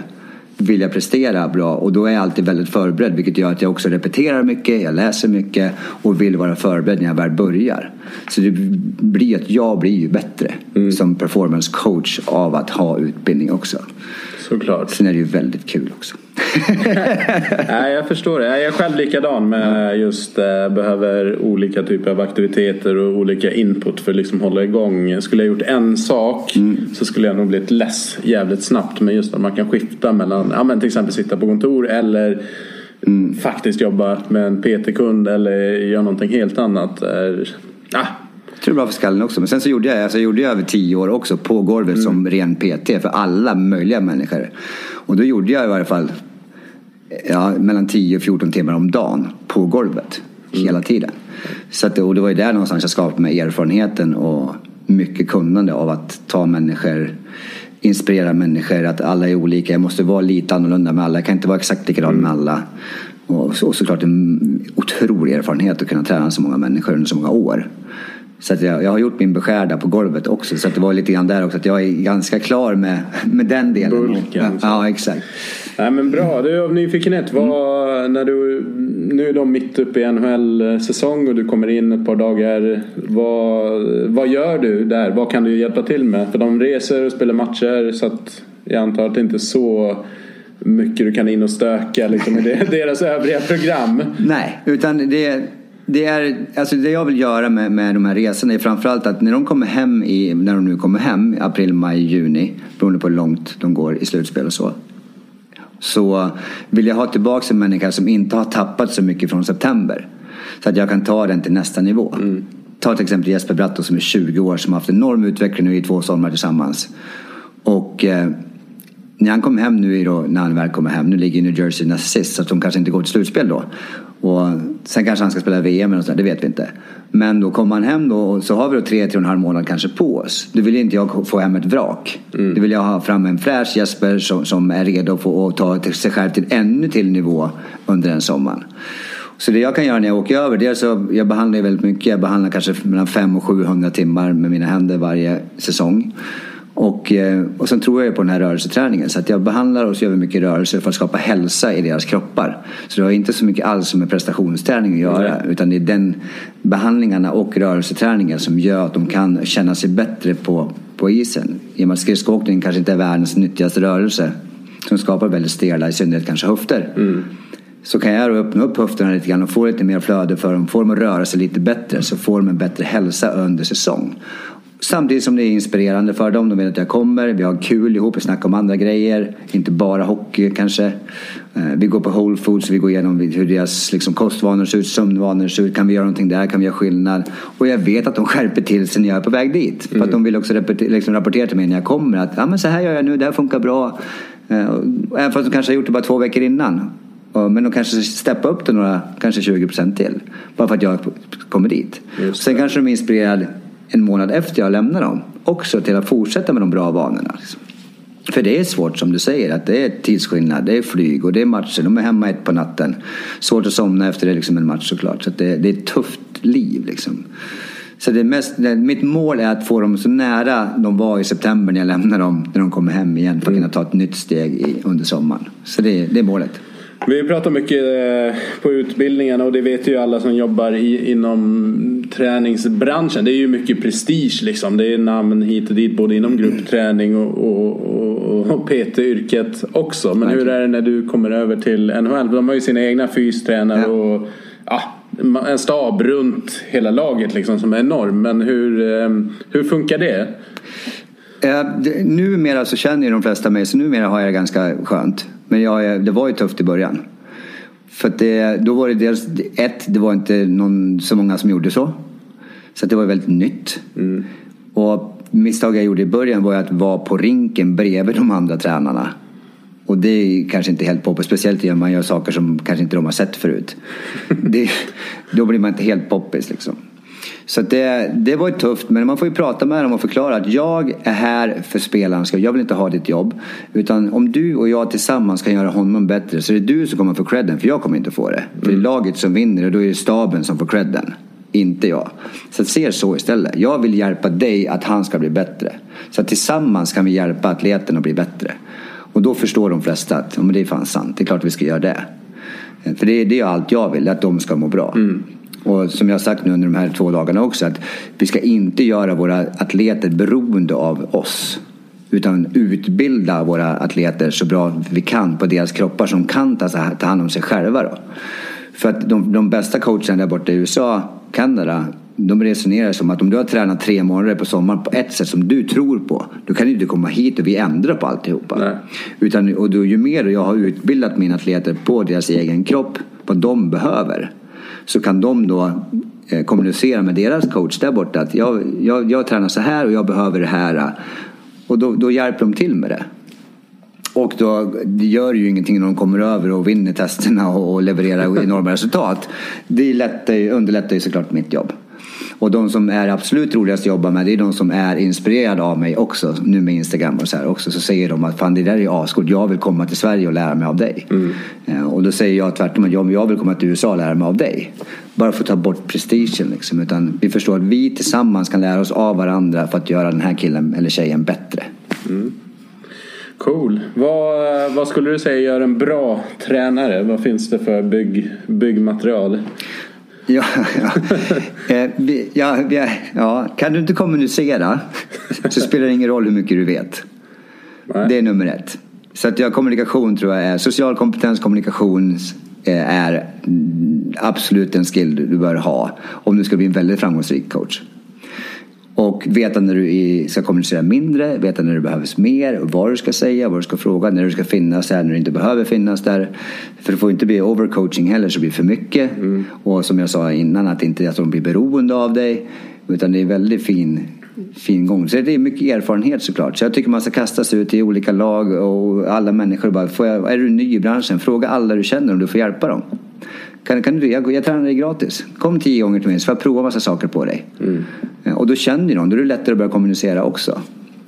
vill jag prestera bra och då är jag alltid väldigt förberedd vilket gör att jag också repeterar mycket, jag läser mycket och vill vara förberedd när jag väl börjar. Så det blir att jag blir ju bättre mm. som performance coach av att ha utbildning också. Såklart. Sen är det ju väldigt kul också. *laughs* Nej, jag förstår det. Jag är själv likadan med just eh, behöver olika typer av aktiviteter och olika input för att liksom hålla igång. Skulle jag gjort en sak mm. så skulle jag nog blivit less jävligt snabbt. Men just att man kan skifta mellan, ja men till exempel sitta på kontor eller mm. faktiskt jobba med en PT-kund eller göra någonting helt annat. Är, ah, jag tror det är bra för skallen också. Men sen så gjorde jag, alltså jag gjorde över tio år också på golvet mm. som ren PT för alla möjliga människor. Och då gjorde jag i varje fall ja, mellan 10 och 14 timmar om dagen på golvet. Mm. Hela tiden. Så att, och det var ju där någonstans jag skapade mig erfarenheten och mycket kunnande av att ta människor inspirera människor, att alla är olika. Jag måste vara lite annorlunda med alla. Jag kan inte vara exakt likadan mm. med alla. Och, och såklart en otrolig erfarenhet att kunna träna så många människor under så många år. Så att jag, jag har gjort min beskärda på golvet också. Så att det var lite grann där också att jag är ganska klar med, med den delen. Bulken. Ja, exakt. Nej, men bra. Du, av nyfikenhet. Vad, mm. när du, nu är de mitt uppe i NHL-säsong och du kommer in ett par dagar. Vad, vad gör du där? Vad kan du hjälpa till med? För de reser och spelar matcher så att jag antar att det inte är så mycket du kan in och stöka liksom, i *laughs* deras övriga program. Nej, utan det det, är, alltså det jag vill göra med, med de här resorna är framförallt att när de kommer hem, i, när de nu kommer hem, i april, maj, juni, beroende på hur långt de går i slutspel och så. Så vill jag ha tillbaka en människa som inte har tappat så mycket från september. Så att jag kan ta den till nästa nivå. Mm. Ta till exempel Jesper Bratto som är 20 år som har haft enorm utveckling nu i två somrar tillsammans. Och eh, när han kommer hem nu, då, när han väl kommer hem, nu ligger New Jersey näst sist så att de kanske inte går till slutspel då. Och sen kanske han ska spela VM eller sådär, det vet vi inte. Men då kommer han hem då och så har vi då tre, tre och en halv månad kanske på oss. Då vill inte jag få hem ett vrak. Mm. Då vill jag ha fram en fräsch Jesper som, som är redo för att ta sig själv till ännu till nivå under den sommaren. Så det jag kan göra när jag åker över, det är så, jag behandlar väldigt mycket. Jag behandlar kanske mellan 500 och 700 timmar med mina händer varje säsong. Och, eh, och sen tror jag på den här rörelseträningen. Så att jag behandlar och så gör vi mycket rörelser för att skapa hälsa i deras kroppar. Så det har inte så mycket alls med prestationsträning att göra. Mm. Utan det är den behandlingarna och rörelseträningen som gör att de kan känna sig bättre på, på isen. I och med att skridskoåkning kanske inte är världens nyttigaste rörelse. Som skapar väldigt stela, i synnerhet kanske höfter. Mm. Så kan jag öppna upp höfterna lite grann och få lite mer flöde för dem. Får dem att röra sig lite bättre så får de en bättre hälsa under säsong. Samtidigt som det är inspirerande för dem. De vet att jag kommer. Vi har kul ihop. Vi snackar om andra grejer. Inte bara hockey kanske. Eh, vi går på Whole Foods. Vi går igenom hur deras liksom, kostvanor ser ut, sömnvanor ser ut. Kan vi göra någonting där? Kan vi göra skillnad? Och jag vet att de skärper till sig när jag är på väg dit. För att mm. de vill också liksom, rapportera till mig när jag kommer. Att ja, men så här gör jag nu. Det här funkar bra. Eh, även fast de kanske har gjort det bara två veckor innan. Men de kanske steppar upp det några, kanske 20 procent till. Bara för att jag kommer dit. Sen kanske de är inspirerade en månad efter jag lämnar dem också till att fortsätta med de bra vanorna. Liksom. För det är svårt som du säger, att det är tidsskillnad, det är flyg och det är matcher. De är hemma ett på natten. Svårt att somna efter det, liksom en match såklart. Så det, det är ett tufft liv liksom. Så det mest, det, mitt mål är att få dem så nära de var i september när jag lämnar dem, när de kommer hem igen för att kunna ta ett nytt steg i, under sommaren. Så det, det är målet. Vi pratar mycket eh, på utbildningen och det vet ju alla som jobbar i, inom träningsbranschen. Det är ju mycket prestige liksom. Det är namn hit och dit både inom gruppträning och, och, och, och PT-yrket också. Men hur är det när du kommer över till NHL? De har ju sina egna fystränare och ja, en stab runt hela laget liksom som är enorm. Men hur, eh, hur funkar det? Eh, numera så känner ju de flesta mig så numera har jag det ganska skönt. Men jag, det var ju tufft i början. För att det, då var det dels ett, det var inte någon, så många som gjorde så. Så det var väldigt nytt. Mm. Och misstag jag gjorde i början var att vara på rinken bredvid de andra tränarna. Och det är kanske inte helt poppis, speciellt när man gör saker som kanske inte de har sett förut. *laughs* det, då blir man inte helt poppis liksom. Så det, det var ju tufft, men man får ju prata med dem och förklara att jag är här för spelarens skull. Jag vill inte ha ditt jobb. Utan om du och jag tillsammans kan göra honom bättre så är det du som kommer få credden, för jag kommer inte få det. För det är laget som vinner och då är det staben som får credden. Inte jag. Så se så istället. Jag vill hjälpa dig att han ska bli bättre. Så tillsammans kan vi hjälpa atleten att bli bättre. Och då förstår de flesta att ja, men det är fan sant, det är klart vi ska göra det. För det, det är allt jag vill, att de ska må bra. Mm. Och som jag har sagt nu under de här två dagarna också att vi ska inte göra våra atleter beroende av oss. Utan utbilda våra atleter så bra vi kan på deras kroppar som kan ta, ta hand om sig själva. Då. För att de, de bästa coacherna där borta i USA, Kanada, de resonerar som att om du har tränat tre månader på sommaren på ett sätt som du tror på, då kan du inte komma hit och vi ändrar på alltihopa. Nej. Utan, och då, ju mer jag har utbildat mina atleter på deras egen kropp, vad de behöver, så kan de då eh, kommunicera med deras coach där borta att jag, jag, jag tränar så här och jag behöver det här. Och då, då hjälper de till med det. Och då det gör ju ingenting när de kommer över och vinner testerna och, levererar enorma resultat. Det ju, underlättar ju såklart mitt jobb. Och de som är absolut roligast att jobba med det är de som är inspirerade av mig också. Nu med Instagram och så här också. Så säger de att fan det där är ascoolt. Jag vill komma till Sverige och lära mig av dig. Eh, Och då säger jag tvärtom att jag, vill komma till USA och lära mig av dig. Bara för att ta bort prestigen liksom. Utan vi förstår att vi tillsammans kan lära oss av varandra för att göra den här killen eller tjejen bättre. Cool. Vad, vad skulle du säga gör en bra tränare? Vad finns det för bygg, byggmaterial? *laughs* Ja, ja. Eh, ja, vi, ja, kan du inte kommunicera så spelar det ingen roll hur mycket du vet. Nej. Det är nummer ett. Så att ja, kommunikation tror jag är, social kompetens, kommunikation eh, är mm, absolut en skill du bör ha om du ska bli en väldigt framgångsrik coach. Och veta när du ska kommunicera mindre, veta när det behövs mer, vad du ska säga, vad du ska fråga, när du ska finnas där, när du inte behöver finnas där. För det får inte bli overcoaching heller så det blir för mycket. Och som jag sa innan, att inte att de blir beroende av dig. Utan det är väldigt fin, fin gång. Så det är mycket erfarenhet såklart. Så jag tycker man ska kasta sig ut i olika lag och alla människor bara, jag, är du ny i branschen? Fråga alla du känner om du får hjälpa dem. Kan, kan du, jag, jag tränar dig gratis. Kom tio gånger till mig så får jag prova massa saker på dig. Eh, Och då känner ju någon, då är det lättare att börja kommunicera också.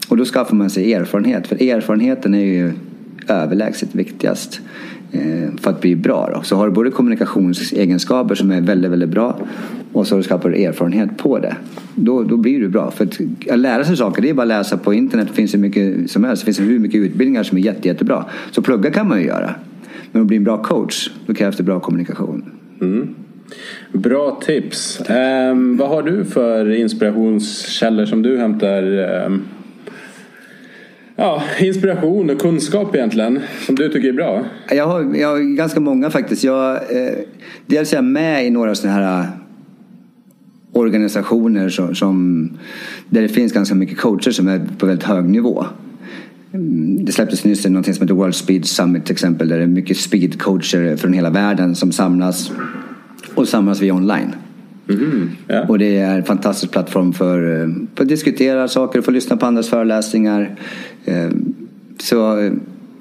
Och då skaffar man sig erfarenhet. För erfarenheten är ju överlägset viktigast eh, för att bli bra. Då. Så har du både kommunikationsegenskaper som är väldigt, väldigt bra och så skapar du erfarenhet på det. Då, då blir du bra. För att, att lära sig saker, det är bara att läsa på internet. Det finns hur mycket som helst. Det finns hur mycket utbildningar som är jätte, jättebra. Så plugga kan man ju göra. Men att bli en bra coach, då krävs det bra kommunikation. Bra tips. Ehm, vad har du för inspirationskällor som du hämtar ehm, ja, inspiration och kunskap egentligen som du tycker är bra? Jag har, jag har ganska många faktiskt. Jag, eh, dels är jag med i några sådana här eh, organisationer som, som, där det finns ganska mycket coacher som är på väldigt hög nivå. Mm, Det släpptes nyss något som heter World Speed Summit till exempel där det är mycket speedcoacher från hela världen som samlas och samlas vi online. Ja. Och det är en fantastisk plattform för, eh, för att diskutera saker och få lyssna på andras föreläsningar. Eh, Så eh,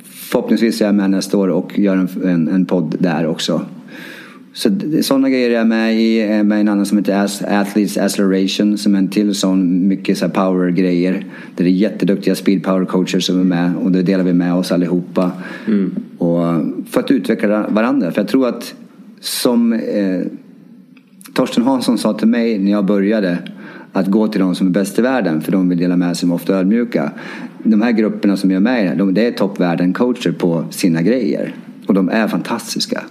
förhoppningsvis är jag med nästa år och gör en, en, en podd där också. Så sådana grejer är jag med i. Med en annan som heter Athletes Acceleration som är en till sån mycket så power-grejer. Där det är jätteduktiga speed power coacher som är med och det delar vi med oss allihopa. Och eh, för att utveckla varandra. För jag tror att som eh, Torsten Hansson sa till mig när jag började att gå till de som är bäst i världen för de vill dela med sig, de är ofta ödmjuka. De här grupperna som jag är med i, de, det är toppvärlden-coacher på sina grejer. Och de är fantastiska.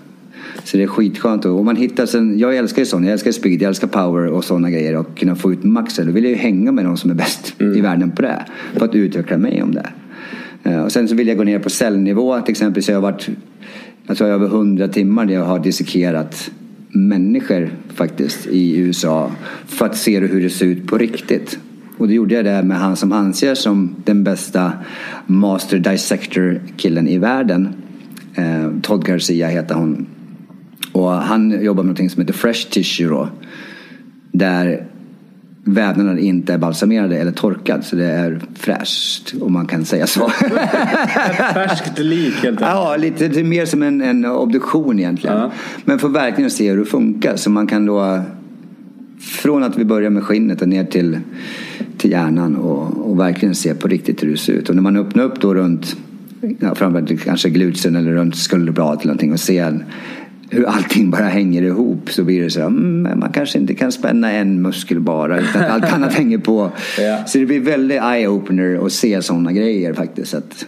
Så det är skitskönt. Och man hittar sen, jag älskar ju sånt, jag älskar speed, jag älskar power och sådana grejer. Och kunna få ut maxen. Då vill jag ju hänga med de som är bäst i världen på det. För att utveckla mig om det. Eh, Och sen så vill jag gå ner på cellnivå till exempel. Så jag har varit, jag tror jag har över 100 timmar där jag har dissekerat människor faktiskt i USA. För att se hur det ser ut på riktigt. Och då gjorde jag det med han som anses som den bästa master dissector killen i världen. Eh, Todd Garcia heter hon. Och han jobbar med något som heter fresh tissue då. Där vävnaden inte är balsamerade eller torkad så det är fräscht om man kan säga så. Ett *laughs* färskt lik helt enkelt. Ja, lite, är mer som en, en obduktion egentligen. Ja. Men för verkligen se hur det funkar så man kan då från att vi börjar med skinnet och ner till, till hjärnan och, och verkligen se på riktigt hur det ser ut. Och när man öppnar upp då runt ja, framförallt kanske glutsen eller runt skulderbladet eller någonting och ser hur allting bara hänger ihop så blir det så här, mm, man kanske inte kan spänna en muskel bara utan att allt annat *laughs* hänger på. Ja. Så det blir väldigt eye-opener att se sådana grejer faktiskt. Att,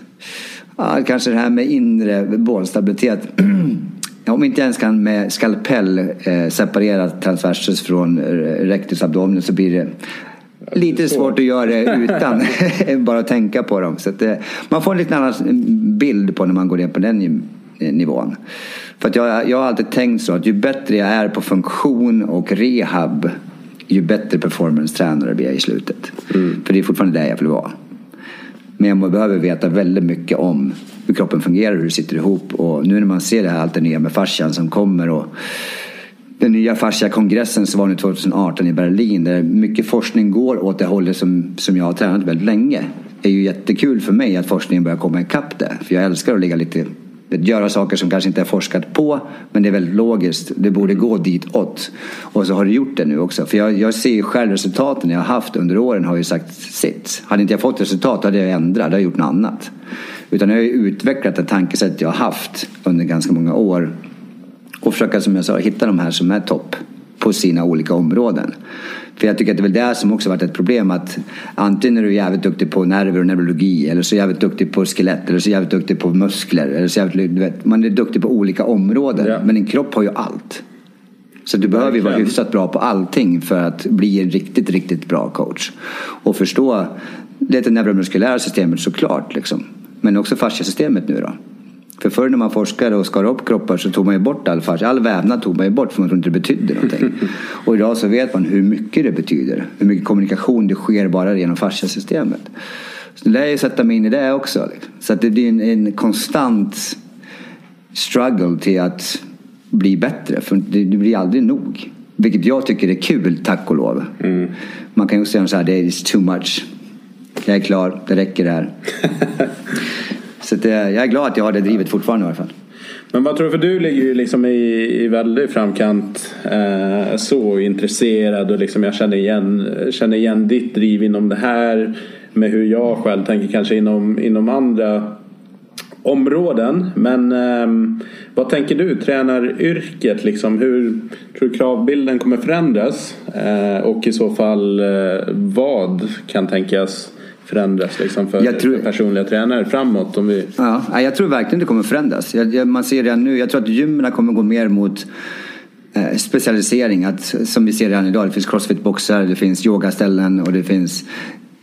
ja, kanske det här med inre bålstabilitet. *clears throat* Om inte ens kan med skalpell eh, separera transversus från eh, rectus abdomen så blir det lite svårt att göra det *laughs* utan *laughs* bara att tänka på dem. Så att, eh, man får en lite annan bild på när man går ner på den ni- nivån. För att jag, jag har alltid tänkt så att ju bättre jag är på funktion och rehab ju bättre performance-tränare blir jag i slutet. För det är fortfarande där jag vill vara. Men jag behöver veta väldigt mycket om hur kroppen fungerar, hur det sitter ihop. Och nu när man ser det här allt det nya med fascian som kommer och den nya fascia-kongressen som var nu 2018 i Berlin där mycket forskning går åt det hållet som, som jag har tränat väldigt länge. Det är ju jättekul för mig att forskningen börjar komma ikapp det. För jag älskar att ligga lite göra saker som kanske inte är forskat på men det är väldigt logiskt. Det borde gå ditåt. Och så har det gjort det nu också. För jag, jag ser ju själv resultaten jag har haft under åren har ju sagt sitt. Hade inte jag fått resultat hade jag ändrat, hade jag gjort något annat. Utan jag har ju utvecklat det tankesätt jag har haft under ganska många år och försöka som jag sa hitta de här som är topp på sina olika områden. För jag tycker att det är väl det som också varit ett problem att antingen är du jävligt duktig på nerver och neurologi eller så jävligt duktig på skelett eller så jävligt duktig på muskler. Eller så jävligt, du vet, man är duktig på olika områden Ja. men din kropp har ju allt. Så du behöver ju vara hyfsat bra på allting för att bli en riktigt, riktigt bra coach. Och förstå det neuromuskulära systemet såklart. Liksom. Men också fasciasystemet nu då. För förr när man forskade och skar upp kroppar så tog man ju bort all fascia. All vävnad tog man ju bort för man trodde inte det betydde någonting. *laughs* Och idag så vet man hur mycket det betyder. Hur mycket kommunikation det sker bara genom fasciasystemet. Så det lär jag sätta mig in i det också. Liksom. Så att det blir en, en konstant struggle till att bli bättre. För det, det blir aldrig nog. Vilket jag tycker är kul, tack och lov. Man kan ju säga så här, det är too much. Jag är klar, det räcker det här. *laughs* så att, eh, jag är glad att jag har det drivet fortfarande i alla fall. Men vad tror du? För du ligger ju liksom i, i väldigt framkant. Eh, så intresserad och liksom jag känner igen, känner igen ditt driv inom det här. Med hur jag själv tänker kanske inom, inom andra områden. Men eh, vad tänker du? Tränaryrket liksom. Hur tror du kravbilden kommer förändras? Eh, och i så fall eh, vad kan tänkas förändras liksom för, tror- för personliga tränare framåt? Om vi... Ja, jag tror verkligen det kommer förändras. Jag, jag, man ser redan nu, jag tror att gymmen kommer gå mer mot eh, specialisering. Att, som vi ser redan idag, det finns crossfit-boxar, det finns yogaställen och det finns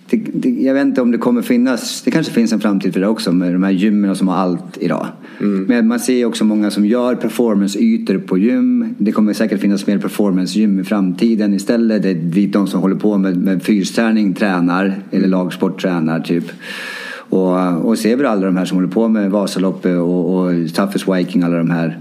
det, det, jag vet inte om det kommer finnas, det kanske finns en framtid för det också med de här gymmen som har allt idag. Men man ser också många som gör performance-ytor på gym. Det kommer säkert finnas mer performance-gym i framtiden istället. Det är dit de som håller på med, med fysträning tränar, eller lagsport tränar typ. Och, och ser vi alla de här som håller på med Vasaloppet och, och Toughest Viking, alla de här.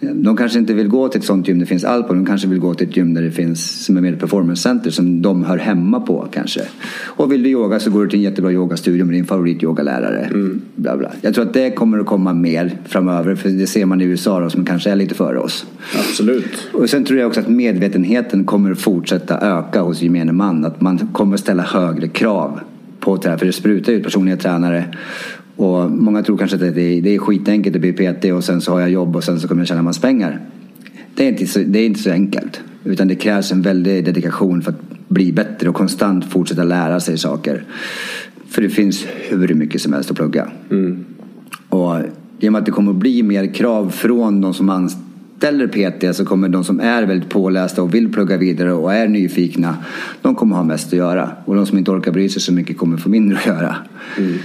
De kanske inte vill gå till ett sånt gym där det finns allt på. De kanske vill gå till ett gym där det finns som är mer performance center som de hör hemma på kanske. Och vill du yoga så går du till en jättebra yogastudio med din favorityogalärare. Bla bla. Jag tror att det kommer att komma mer framöver för det ser man i USA då, som kanske är lite före oss. Absolut. Och sen tror jag också att medvetenheten kommer att fortsätta öka hos gemene man. Att man kommer ställa högre krav på tränare. För det sprutar ut personliga tränare. Och många tror kanske att det är, det är skitenkelt att bli PT och sen så har jag jobb och sen så kommer jag tjäna massa pengar. Det är, inte så, det är inte så enkelt. Utan det krävs en väldig dedikation för att bli bättre och konstant fortsätta lära sig saker. För det finns hur mycket som helst att plugga. Och i och med att det kommer att bli mer krav från de som anställer PT så kommer de som är väldigt pålästa och vill plugga vidare och är nyfikna de kommer ha mest att göra. Och de som inte orkar bry sig så mycket kommer få mindre att göra.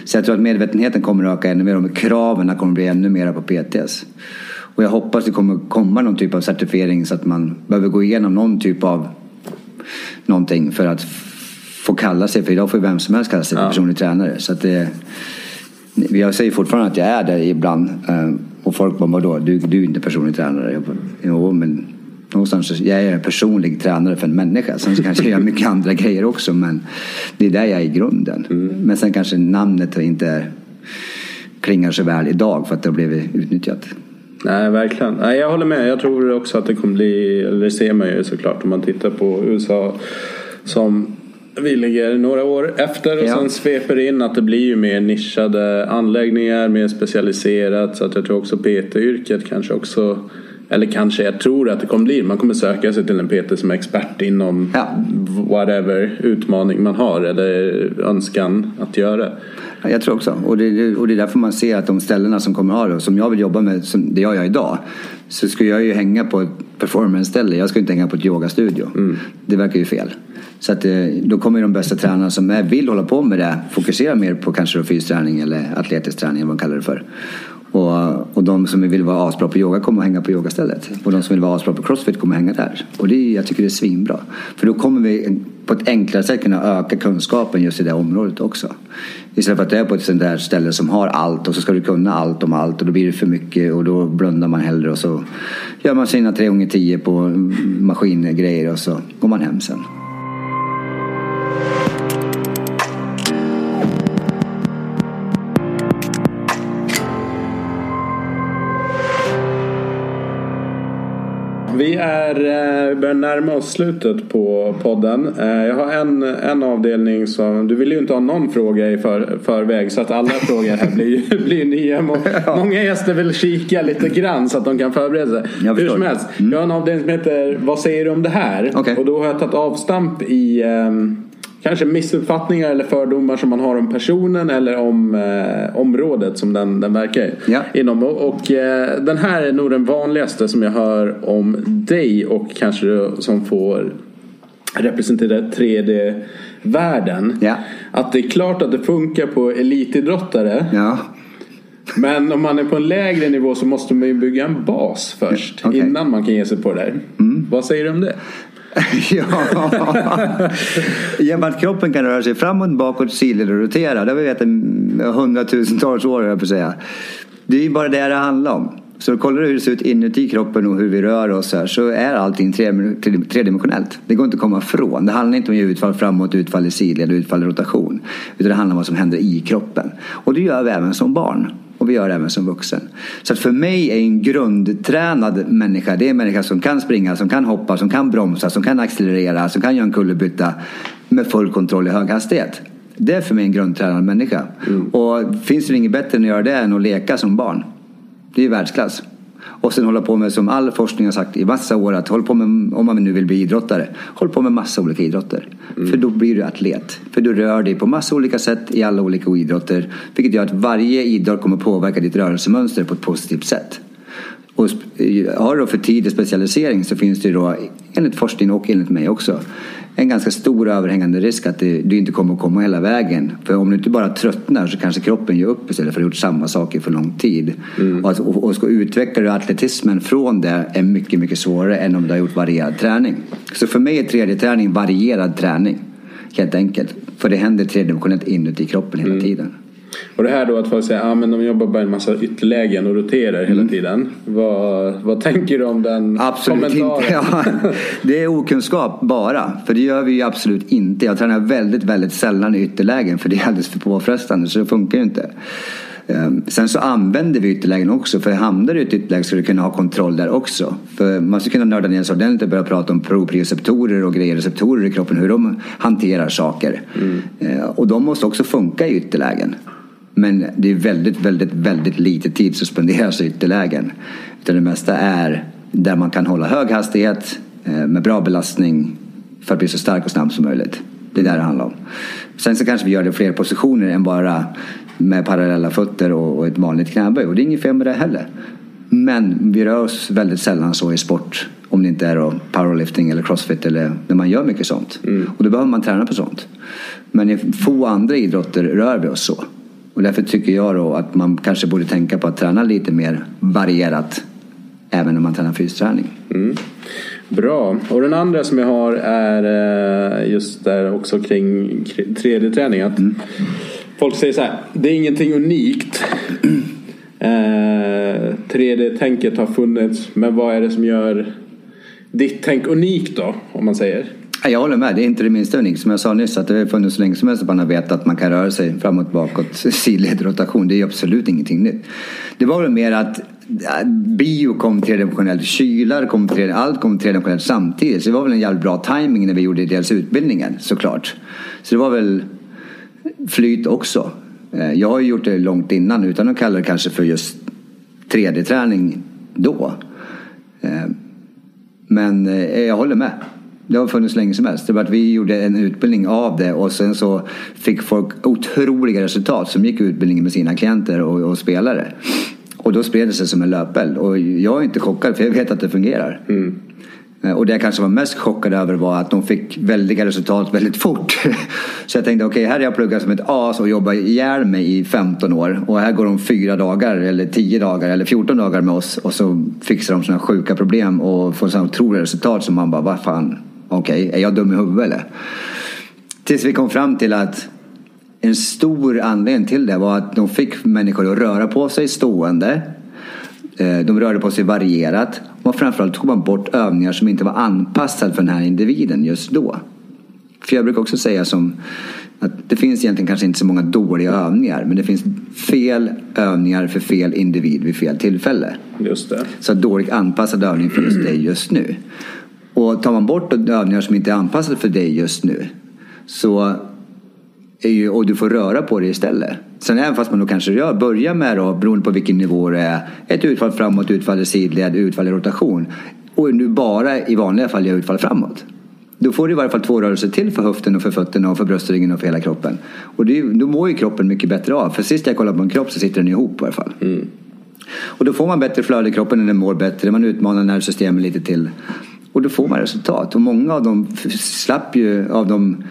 Så jag tror att medvetenheten kommer att öka ännu mer och kraven kommer att bli ännu mer på PTs. Och jag hoppas det kommer komma någon typ av certifiering så att man behöver gå igenom någon typ av någonting för att få kalla sig, för idag får ju vem som helst kalla sig Ja. personlig tränare. Så att det, jag säger fortfarande att jag är där ibland eh, och folk bara, vadå, du, du är inte personlig tränare? Jag bara, jo, men någonstans jag är personlig tränare för en människa. Sen så kanske jag gör mycket andra grejer också, men det är där jag är i grunden. Mm. Men sen kanske namnet inte klingar så väl idag för att det har blivit utnyttjat. Nej, verkligen. Nej, jag håller med. Jag tror också att det kommer bli, eller det ser man ju såklart om man tittar på USA som vi ligger några år efter och ja. sen sveper in att det blir ju mer nischade anläggningar, mer specialiserat. Så att jag tror också PT-yrket kanske också eller kanske jag tror att det kommer bli. Man kommer söka sig till en PT som är expert inom ja. whatever utmaning man har eller önskan att göra. Ja, jag tror också. Och det, och det är därför man ser att de ställena som kommer ha det, som jag vill jobba med, som det jag gör idag, så ska jag ju hänga på ett performance-ställe. Jag ska inte hänga på ett yogastudio. Mm. Det verkar ju fel. Så att, eh, då kommer de bästa tränarna som är, vill hålla på med det fokusera mer på kanske fysträning eller atletisk träning, vad man kallar det för. Och, och de som vill vara asbra på yoga kommer att hänga på yogastället. Och de som vill vara asbra på crossfit kommer att hänga där. Och det, jag tycker det är svinbra. För då kommer vi på ett enklare sätt kunna öka kunskapen just i det området också. Istället för att det är på ett sånt där ställe som har allt och så ska du kunna allt om allt och då blir det för mycket och då blundar man hellre och så gör man sina tre gånger tio på maskingrejer och så går man hem sen. är, eh, börjar närma oss slutet på podden. Eh, jag har en, en avdelning som, du vill ju inte ha någon fråga i för, förväg så att alla *laughs* frågor här blir, blir nya. Många gäster vill kika lite grann så att de kan förbereda sig. Hur som helst, mm. jag har en avdelning som heter Vad säger du om det här? Okay. Och då har jag tagit avstamp i um, kanske missuppfattningar eller fördomar som man har om personen eller om eh, området som den, den verkar ja. inom. Och, och eh, den här är nog den vanligaste som jag hör om dig och kanske som får representera 3D-världen. Ja. Att det är klart att det funkar på elitidrottare. Ja. Men om man är på en lägre nivå så måste man ju bygga en bas först okay. innan man kan ge sig på det där. Mm. Vad säger du om det? *laughs* ja. *laughs* Genom att kroppen kan röra sig framåt, bakåt, sidled och rotera. Det har vi vetat hundratusentals år, jag på säga. Det är ju bara det det handlar om. Så kollar du hur det ser ut inuti kroppen och hur vi rör oss här så är allting tredimensionellt. Det går inte att komma ifrån. Det handlar inte om utfall framåt, utfall i sidled och utfall i rotation. Utan det handlar om vad som händer i kroppen. Och det gör vi även som barn. Och vi gör det även som vuxen. Så att för mig är en grundtränad människa, det är en människa som kan springa, som kan hoppa, som kan bromsa, som kan accelerera, som kan göra en kullerbytta med full kontroll i hög hastighet. Det är för mig en grundtränad människa. Mm. Och finns det inget bättre än att göra det än att leka som barn. Det är ju världsklass. Och sen hålla på med, som all forskning har sagt i massa år, att håll på med, om man nu vill bli idrottare, håll på med massa olika idrotter. Mm. För då blir du atlet. För du rör dig på massa olika sätt i alla olika idrotter. Vilket gör att varje idrott kommer påverka ditt rörelsemönster på ett positivt sätt. Och har du för tidig specialisering så finns det då, enligt forskning och enligt mig också, en ganska stor överhängande risk att du inte kommer att komma hela vägen. För om du inte bara tröttnar så kanske kroppen ger upp istället för att ha gjort samma saker för lång tid. Mm. Och, och, och ska utveckla du atletismen från det är mycket, mycket svårare än om du har gjort varierad träning. Så för mig är tredje träning varierad träning. Helt enkelt. För det händer tredimensionellt inuti kroppen hela mm. tiden. Och det här då att folk säger att ah, de jobbar bara en massa ytterlägen och roterar hela mm. tiden. Vad, vad tänker du om den absolut kommentaren? Inte. *laughs* Ja, det är okunskap bara. För det gör vi ju absolut inte. Jag tränar väldigt, väldigt sällan i ytterlägen för det är alldeles för påfrestande så det funkar ju inte. Ehm, sen så använder vi ytterlägen också för hamnar du i ett ytterläge ska du kunna ha kontroll där också. För man ska kunna nörda ner sig ordentligt och börja prata om proprioceptorer och grejer, receptorer i kroppen, hur de hanterar saker. Mm. Ehm, och de måste också funka i ytterlägen. Men det är väldigt, väldigt, väldigt lite tid som spenderas i ytterlägen. Utan det mesta är där man kan hålla hög hastighet eh, med bra belastning för att bli så stark och snabb som möjligt. Det är det det handlar om. Sen så kanske vi gör det i fler positioner än bara med parallella fötter och ett vanligt knäböj. Och det är inget fel med det heller. Men vi rör oss väldigt sällan så i sport. Om det inte är powerlifting eller crossfit eller när man gör mycket sånt. Mm. Och då behöver man träna på sånt. Men i få andra idrotter rör vi oss så. Och därför tycker jag då att man kanske borde tänka på att träna lite mer varierat även när man tränar fysträning. Mm. Bra. Och den andra som jag har är eh, just där också kring 3D-träning. Mm. Folk säger så här, det är ingenting unikt *clears throat* Eh, 3D-tänket har funnits, men vad är det som gör ditt tänk unikt då, om man säger? Jag håller med, det är inte det minsta unikt. Som jag sa nyss, att det har funnits så länge som helst att man har vetat att man kan röra sig framåt, bakåt, *laughs* sidled, rotation. Det är absolut ingenting nytt. Det var väl mer att bio kom tredimensionellt, kylar kom tredimensionellt, allt kom tredimensionellt samtidigt. Så det var väl en jävligt bra timing när vi gjorde dels utbildningen såklart. Så det var väl flyt också. Eh, jag har ju gjort det långt innan utan att kalla det kanske för just 3D-träning då. Eh, men eh, jag håller med. Det har funnits länge som helst. Det var att vi gjorde en utbildning av det och sen så fick folk otroliga resultat som gick utbildningen med sina klienter och, och spelare. Och då spred det sig som en löpeld. Och jag är inte chockad för jag vet att det fungerar. Mm. Eh, och det jag kanske var mest chockad över var att de fick väldiga resultat väldigt fort. *laughs* Så jag tänkte okej, okay, här har jag pluggat som ett as och jobbat ihjäl mig i 15 år. Och här går de fyra dagar eller 10 dagar eller 14 dagar med oss och så fixar de sådana sjuka problem och får sådana otroliga resultat som man bara, vad fan, okej, okay, är jag dum i huvudet eller? Tills vi kom fram till att en stor anledning till det var att de fick människor att röra på sig stående. Eh, de rörde på sig varierat. Och framförallt tog man bort övningar som inte var anpassade för den här individen just då. För jag brukar också säga som att det finns egentligen kanske inte så många dåliga övningar men det finns fel övningar för fel individ vid fel tillfälle. Just det. Så dåligt anpassad övning för just dig just nu. Och tar man bort övningar som inte är anpassade för dig just nu så är ju, och du får röra på dig istället. Sen även fast man då kanske gör, börjar med då, beroende på vilken nivå det är, ett utfall framåt, utfall i sidled, utfall i rotation. Och nu bara i vanliga fall gör utfall framåt. Då får du i varje fall två rörelser till för höften och för fötterna och för bröstryggen och för hela kroppen. Och det, då mår ju kroppen mycket bättre av. För sist jag kollade på en kropp så sitter den ihop i alla fall. Mm. Och då får man bättre flöde i kroppen, den mår bättre, man utmanar nervsystemet lite till. Och då får man resultat. Och många av dem slapp ju av de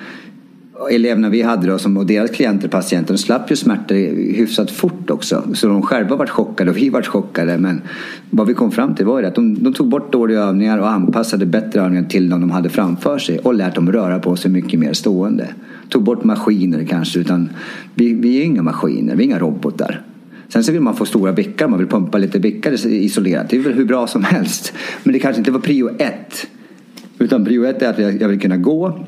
eleverna vi hade då, som, och deras klienter, patienter, de slapp ju smärtor hyfsat fort också. Så de själva vart chockade och vi vart chockade. Men vad vi kom fram till var ju att de, de tog bort dåliga övningar och anpassade bättre övningar till dem de hade framför sig och lärt dem röra på sig mycket mer stående. Tog bort maskiner kanske, utan vi, vi är inga maskiner, vi är inga robotar. Sen så vill man få stora bickar, man vill pumpa lite bickar isolerat. Det är väl hur bra som helst. Men det kanske inte var prio ett. Utan prio ett är att jag vill kunna gå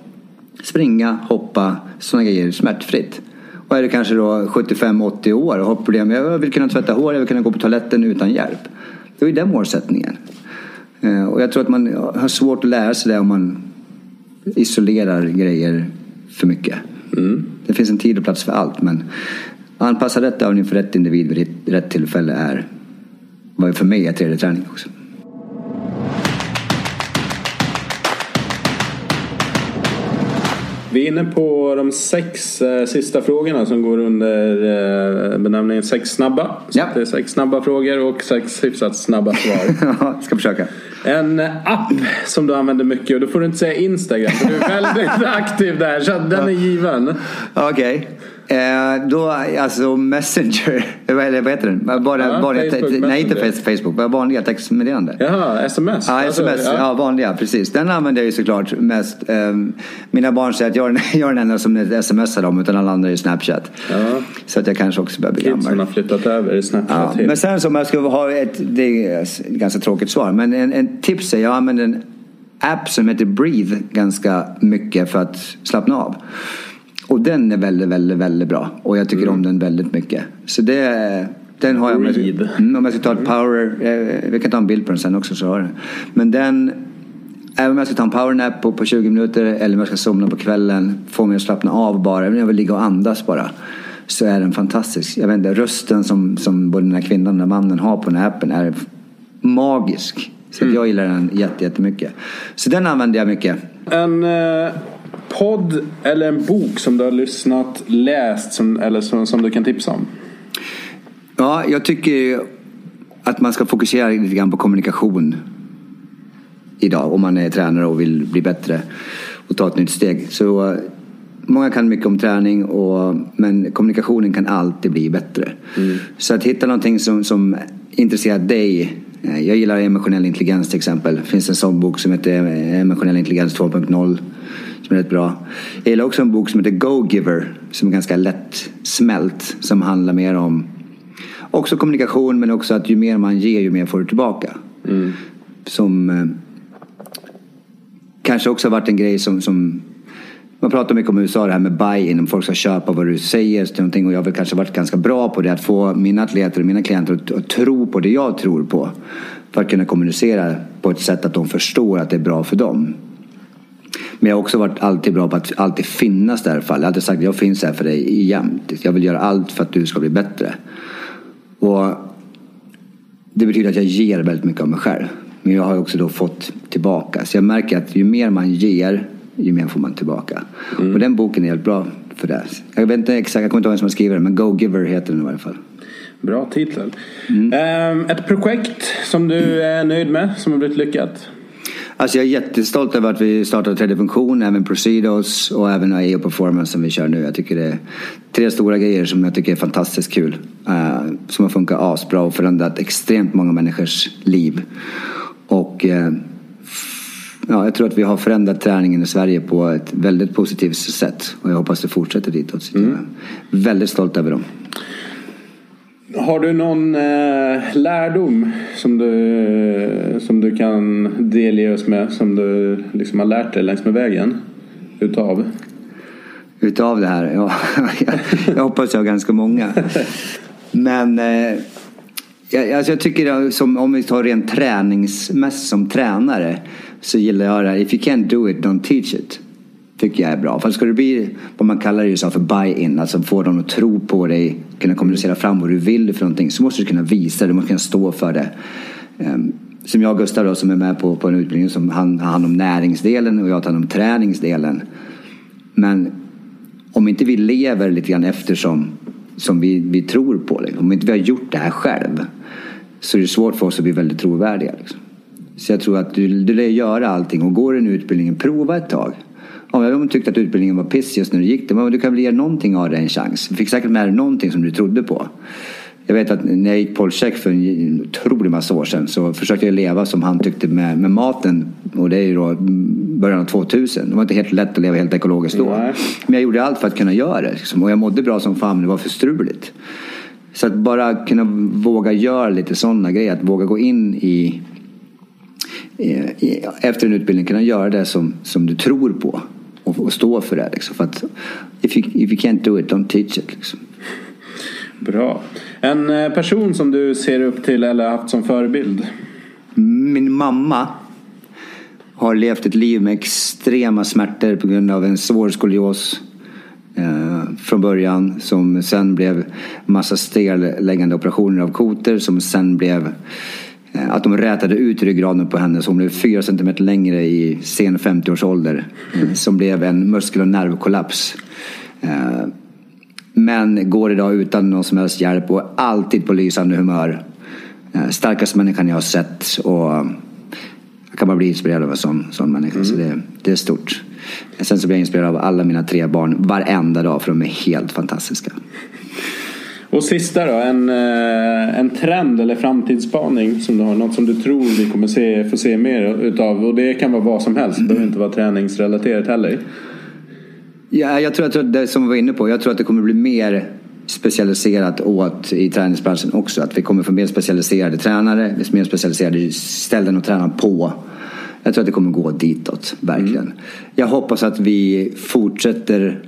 springa, hoppa, sådana grejer smärtfritt. Och är det kanske då 75-80 år och har problem, jag vill kunna tvätta hår, jag vill kunna gå på toaletten utan hjälp. Det är den målsättningen. Eh, och jag tror att man har svårt att lära sig det om man isolerar grejer för mycket. Mm. Det finns en tid och plats för allt men anpassa rätt övning för rätt individ vid rätt tillfälle är vad för mig är 3D-träning också. Vi är inne på de sex eh, sista frågorna som går under eh, benämningen sex snabba. Så ja. Det är sex snabba frågor och sex hyfsat snabba svar. *laughs* ja, ska försöka. En app som du använder mycket och då får du inte säga Instagram för du är *laughs* väldigt aktiv där så den är given. Okej. Okay. Eh, då, alltså Messenger, *laughs* eller vad heter den? Bara, ja, vanliga, Facebook, nej inte Facebook, bara vanliga textmeddelanden. Jaha, sms? Ja, sms, alltså, ja. ja. vanliga, precis. Den använder jag ju såklart mest. Eh, mina barn säger att jag är, *laughs* jag är den enda som smsar dem utan alla andra är Snapchat. Ja. Så att jag kanske också börjar bli gammal. Kidsen har flyttat över i Snapchat. Ja. Men sen så om jag ska ha ett, det är ett ganska tråkigt svar, men en, en tips är jag använder en app som heter Breathe ganska mycket för att slappna av. Och den är väldigt, väldigt, väldigt bra. Och jag tycker mm. om den väldigt mycket. Så det, den har jag med. Mm, om jag ska ta ett power, eh, vi kan ta en bild på den sen också så har jag den. Men den, även om jag ska ta en powernap på, på 20 minuter eller om jag ska somna på kvällen, få mig att slappna av bara, även om jag vill ligga och andas bara. Så är den fantastisk. Jag vet inte, rösten som, som både den här kvinnan och den här mannen har på den här appen är magisk. Så mm. jag gillar den jättemycket. Så den använder jag mycket. En eh, podd eller en bok som du har lyssnat, läst som, eller som, som du kan tipsa om? Ja, jag tycker att man ska fokusera lite grann på kommunikation idag om man är tränare och vill bli bättre och ta ett nytt steg. Så Många kan mycket om träning och, men kommunikationen kan alltid bli bättre. Mm. Så att hitta någonting som, som intresserar dig. Eh, jag gillar emotionell intelligens till exempel. Det finns en sån bok som heter Emotionell intelligens 2.0 som är rätt bra. Jag gillar också en bok som heter Go Giver som är ganska lätt smält som handlar mer om också kommunikation men också att ju mer man ger ju mer får du tillbaka. Mm. Som eh, kanske också har varit en grej som, som man pratar mycket om USA det här med buy-in, om folk ska köpa vad du säger till någonting och jag har väl kanske varit ganska bra på det att få mina atleter och mina klienter att, att tro på det jag tror på. För att kunna kommunicera på ett sätt att de förstår att det är bra för dem. Men jag har också varit alltid bra på att alltid finnas där för. Jag har alltid sagt att jag finns här för dig jämt. Jag vill göra allt för att du ska bli bättre. Och det betyder att jag ger väldigt mycket av mig själv. Men jag har också då fått tillbaka. Så jag märker att ju mer man ger, ju mer får man tillbaka. Och den boken är helt bra för det. Jag vet inte exakt, jag kommer inte ihåg vem som har skrivit den, men Go Giver heter den i varje fall. Bra titel. Ehm, ett projekt som du är nöjd med, som har blivit lyckat? Alltså jag är jättestolt över att vi startade tredje funktion, även Procidos och även AEO Performance som vi kör nu. Jag tycker det är tre stora grejer som jag tycker är fantastiskt kul. eh, som har funkat asbra och förändrat extremt många människors liv. Och eh, ja, jag tror att vi har förändrat träningen i Sverige på ett väldigt positivt sätt. Och jag hoppas det fortsätter ditåt. Så jag är väldigt stolt över dem. Har du någon eh, lärdom som du, som du kan delge oss med? Som du liksom har lärt dig längs med vägen? Utav? Utav det här? Ja, jag, *laughs* jag hoppas jag har ganska många. Men eh, jag, alltså jag tycker som, om vi tar rent träningsmässigt som tränare så gillar jag det här. If you can't do it, don't teach it. Tycker jag är bra. För ska du bli vad man kallar det för buy-in, alltså få dem att tro på dig, kunna kommunicera fram vad du vill för någonting, så måste du kunna visa det, du måste kunna stå för det. Ehm, som jag och Gustav då, som är med på, på en utbildning som han har hand om näringsdelen och jag tar hand om träningsdelen. Men om inte vi lever lite grann efter som vi, vi tror på, liksom. om inte vi har gjort det här själv så är det svårt för oss att bli väldigt trovärdiga. Liksom. Så jag tror att du, du lär göra allting och går en utbildning, prova ett tag. Om de tyckte att utbildningen var piss just när du gick den, men du kan väl ge någonting av det en chans. Du fick säkert med dig någonting som du trodde på. Jag vet att när jag gick Polcheck för en otrolig massa år sedan så försökte jag leva som han tyckte med, med maten. Och det är ju då början av 2000. Det var inte helt lätt att leva helt ekologiskt då. Nej. Men jag gjorde allt för att kunna göra det. Liksom. Och jag mådde bra som fan, men det var för struligt. Så att bara kunna våga göra lite sådana grejer. Att våga gå in i, i, i efter en utbildning kunna göra det som, som du tror på. Och, och stå för det. Liksom. För att if you, if you can't do it, don't teach it. Liksom. Bra. En eh, person som du ser upp till eller haft som förebild? Min mamma har levt ett liv med extrema smärtor på grund av en svår skolios eh, från början som sen blev massa stelläggande operationer av koter som sen blev att de rätade ut ryggraden på henne så hon blev fyra centimeter längre i sen 50-årsålder. Eh, som blev en muskel och nervkollaps. Eh, men går idag utan någon som helst hjälp och alltid på lysande humör. Eh, Starkaste människan jag har sett. Och jag kan bara bli inspirerad av en sån, sån människa. Så det, det är stort. Sen så blir jag inspirerad av alla mina tre barn varenda dag för de är helt fantastiska. Och sista då, en, eh, en trend eller framtidsspaning som du har. Något som du tror vi kommer se, få se mer utav. Och det kan vara vad som helst. Det behöver inte vara träningsrelaterat heller. Ja, jag tror att det som vi var inne på, jag tror att det kommer bli mer specialiserat åt i träningsbranschen också. Att vi kommer få mer specialiserade tränare, mer specialiserade ställen att träna på. Jag tror att det kommer gå ditåt, verkligen. Jag hoppas att vi fortsätter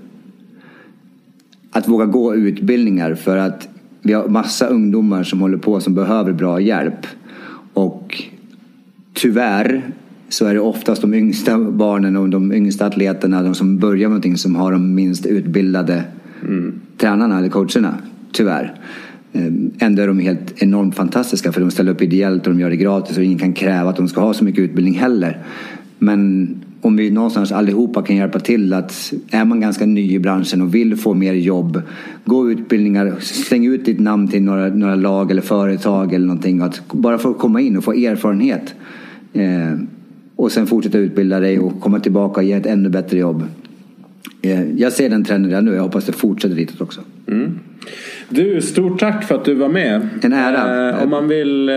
att våga gå utbildningar för att vi har massa ungdomar som håller på som behöver bra hjälp. Och tyvärr så är det oftast de yngsta barnen och de yngsta atleterna, de som börjar med någonting som har de minst utbildade tränarna eller coacherna. Tyvärr. Eh, Ändå är de helt enormt fantastiska för de ställer upp ideellt och de gör det gratis och ingen kan kräva att de ska ha så mycket utbildning heller. Men om vi någonstans allihopa kan hjälpa till att är man ganska ny i branschen och vill få mer jobb, gå utbildningar, släng ut ditt namn till några, några lag eller företag eller någonting. Att bara få komma in och få erfarenhet. Eh, och sen fortsätta utbilda dig och komma tillbaka och ge ett ännu bättre jobb. Eh, jag ser den trenden redan nu jag hoppas det fortsätter ditåt också. Du, stort tack för att du var med. En ära. Eh, om man vill eh,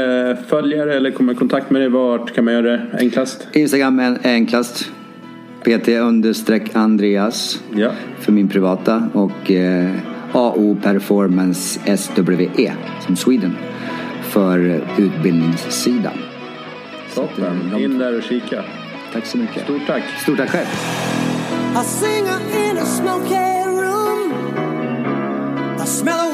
följa dig eller komma i kontakt med dig, vart kan man göra det enklast? Instagram är enklast. PT understreck Andreas Ja. för min privata. Och eh, AO Performance SWE som Sweden för utbildningssidan. Toppen. In där och kika. Tack så mycket. Stort tack. Stort tack själv. A singer in a smoky room. The smell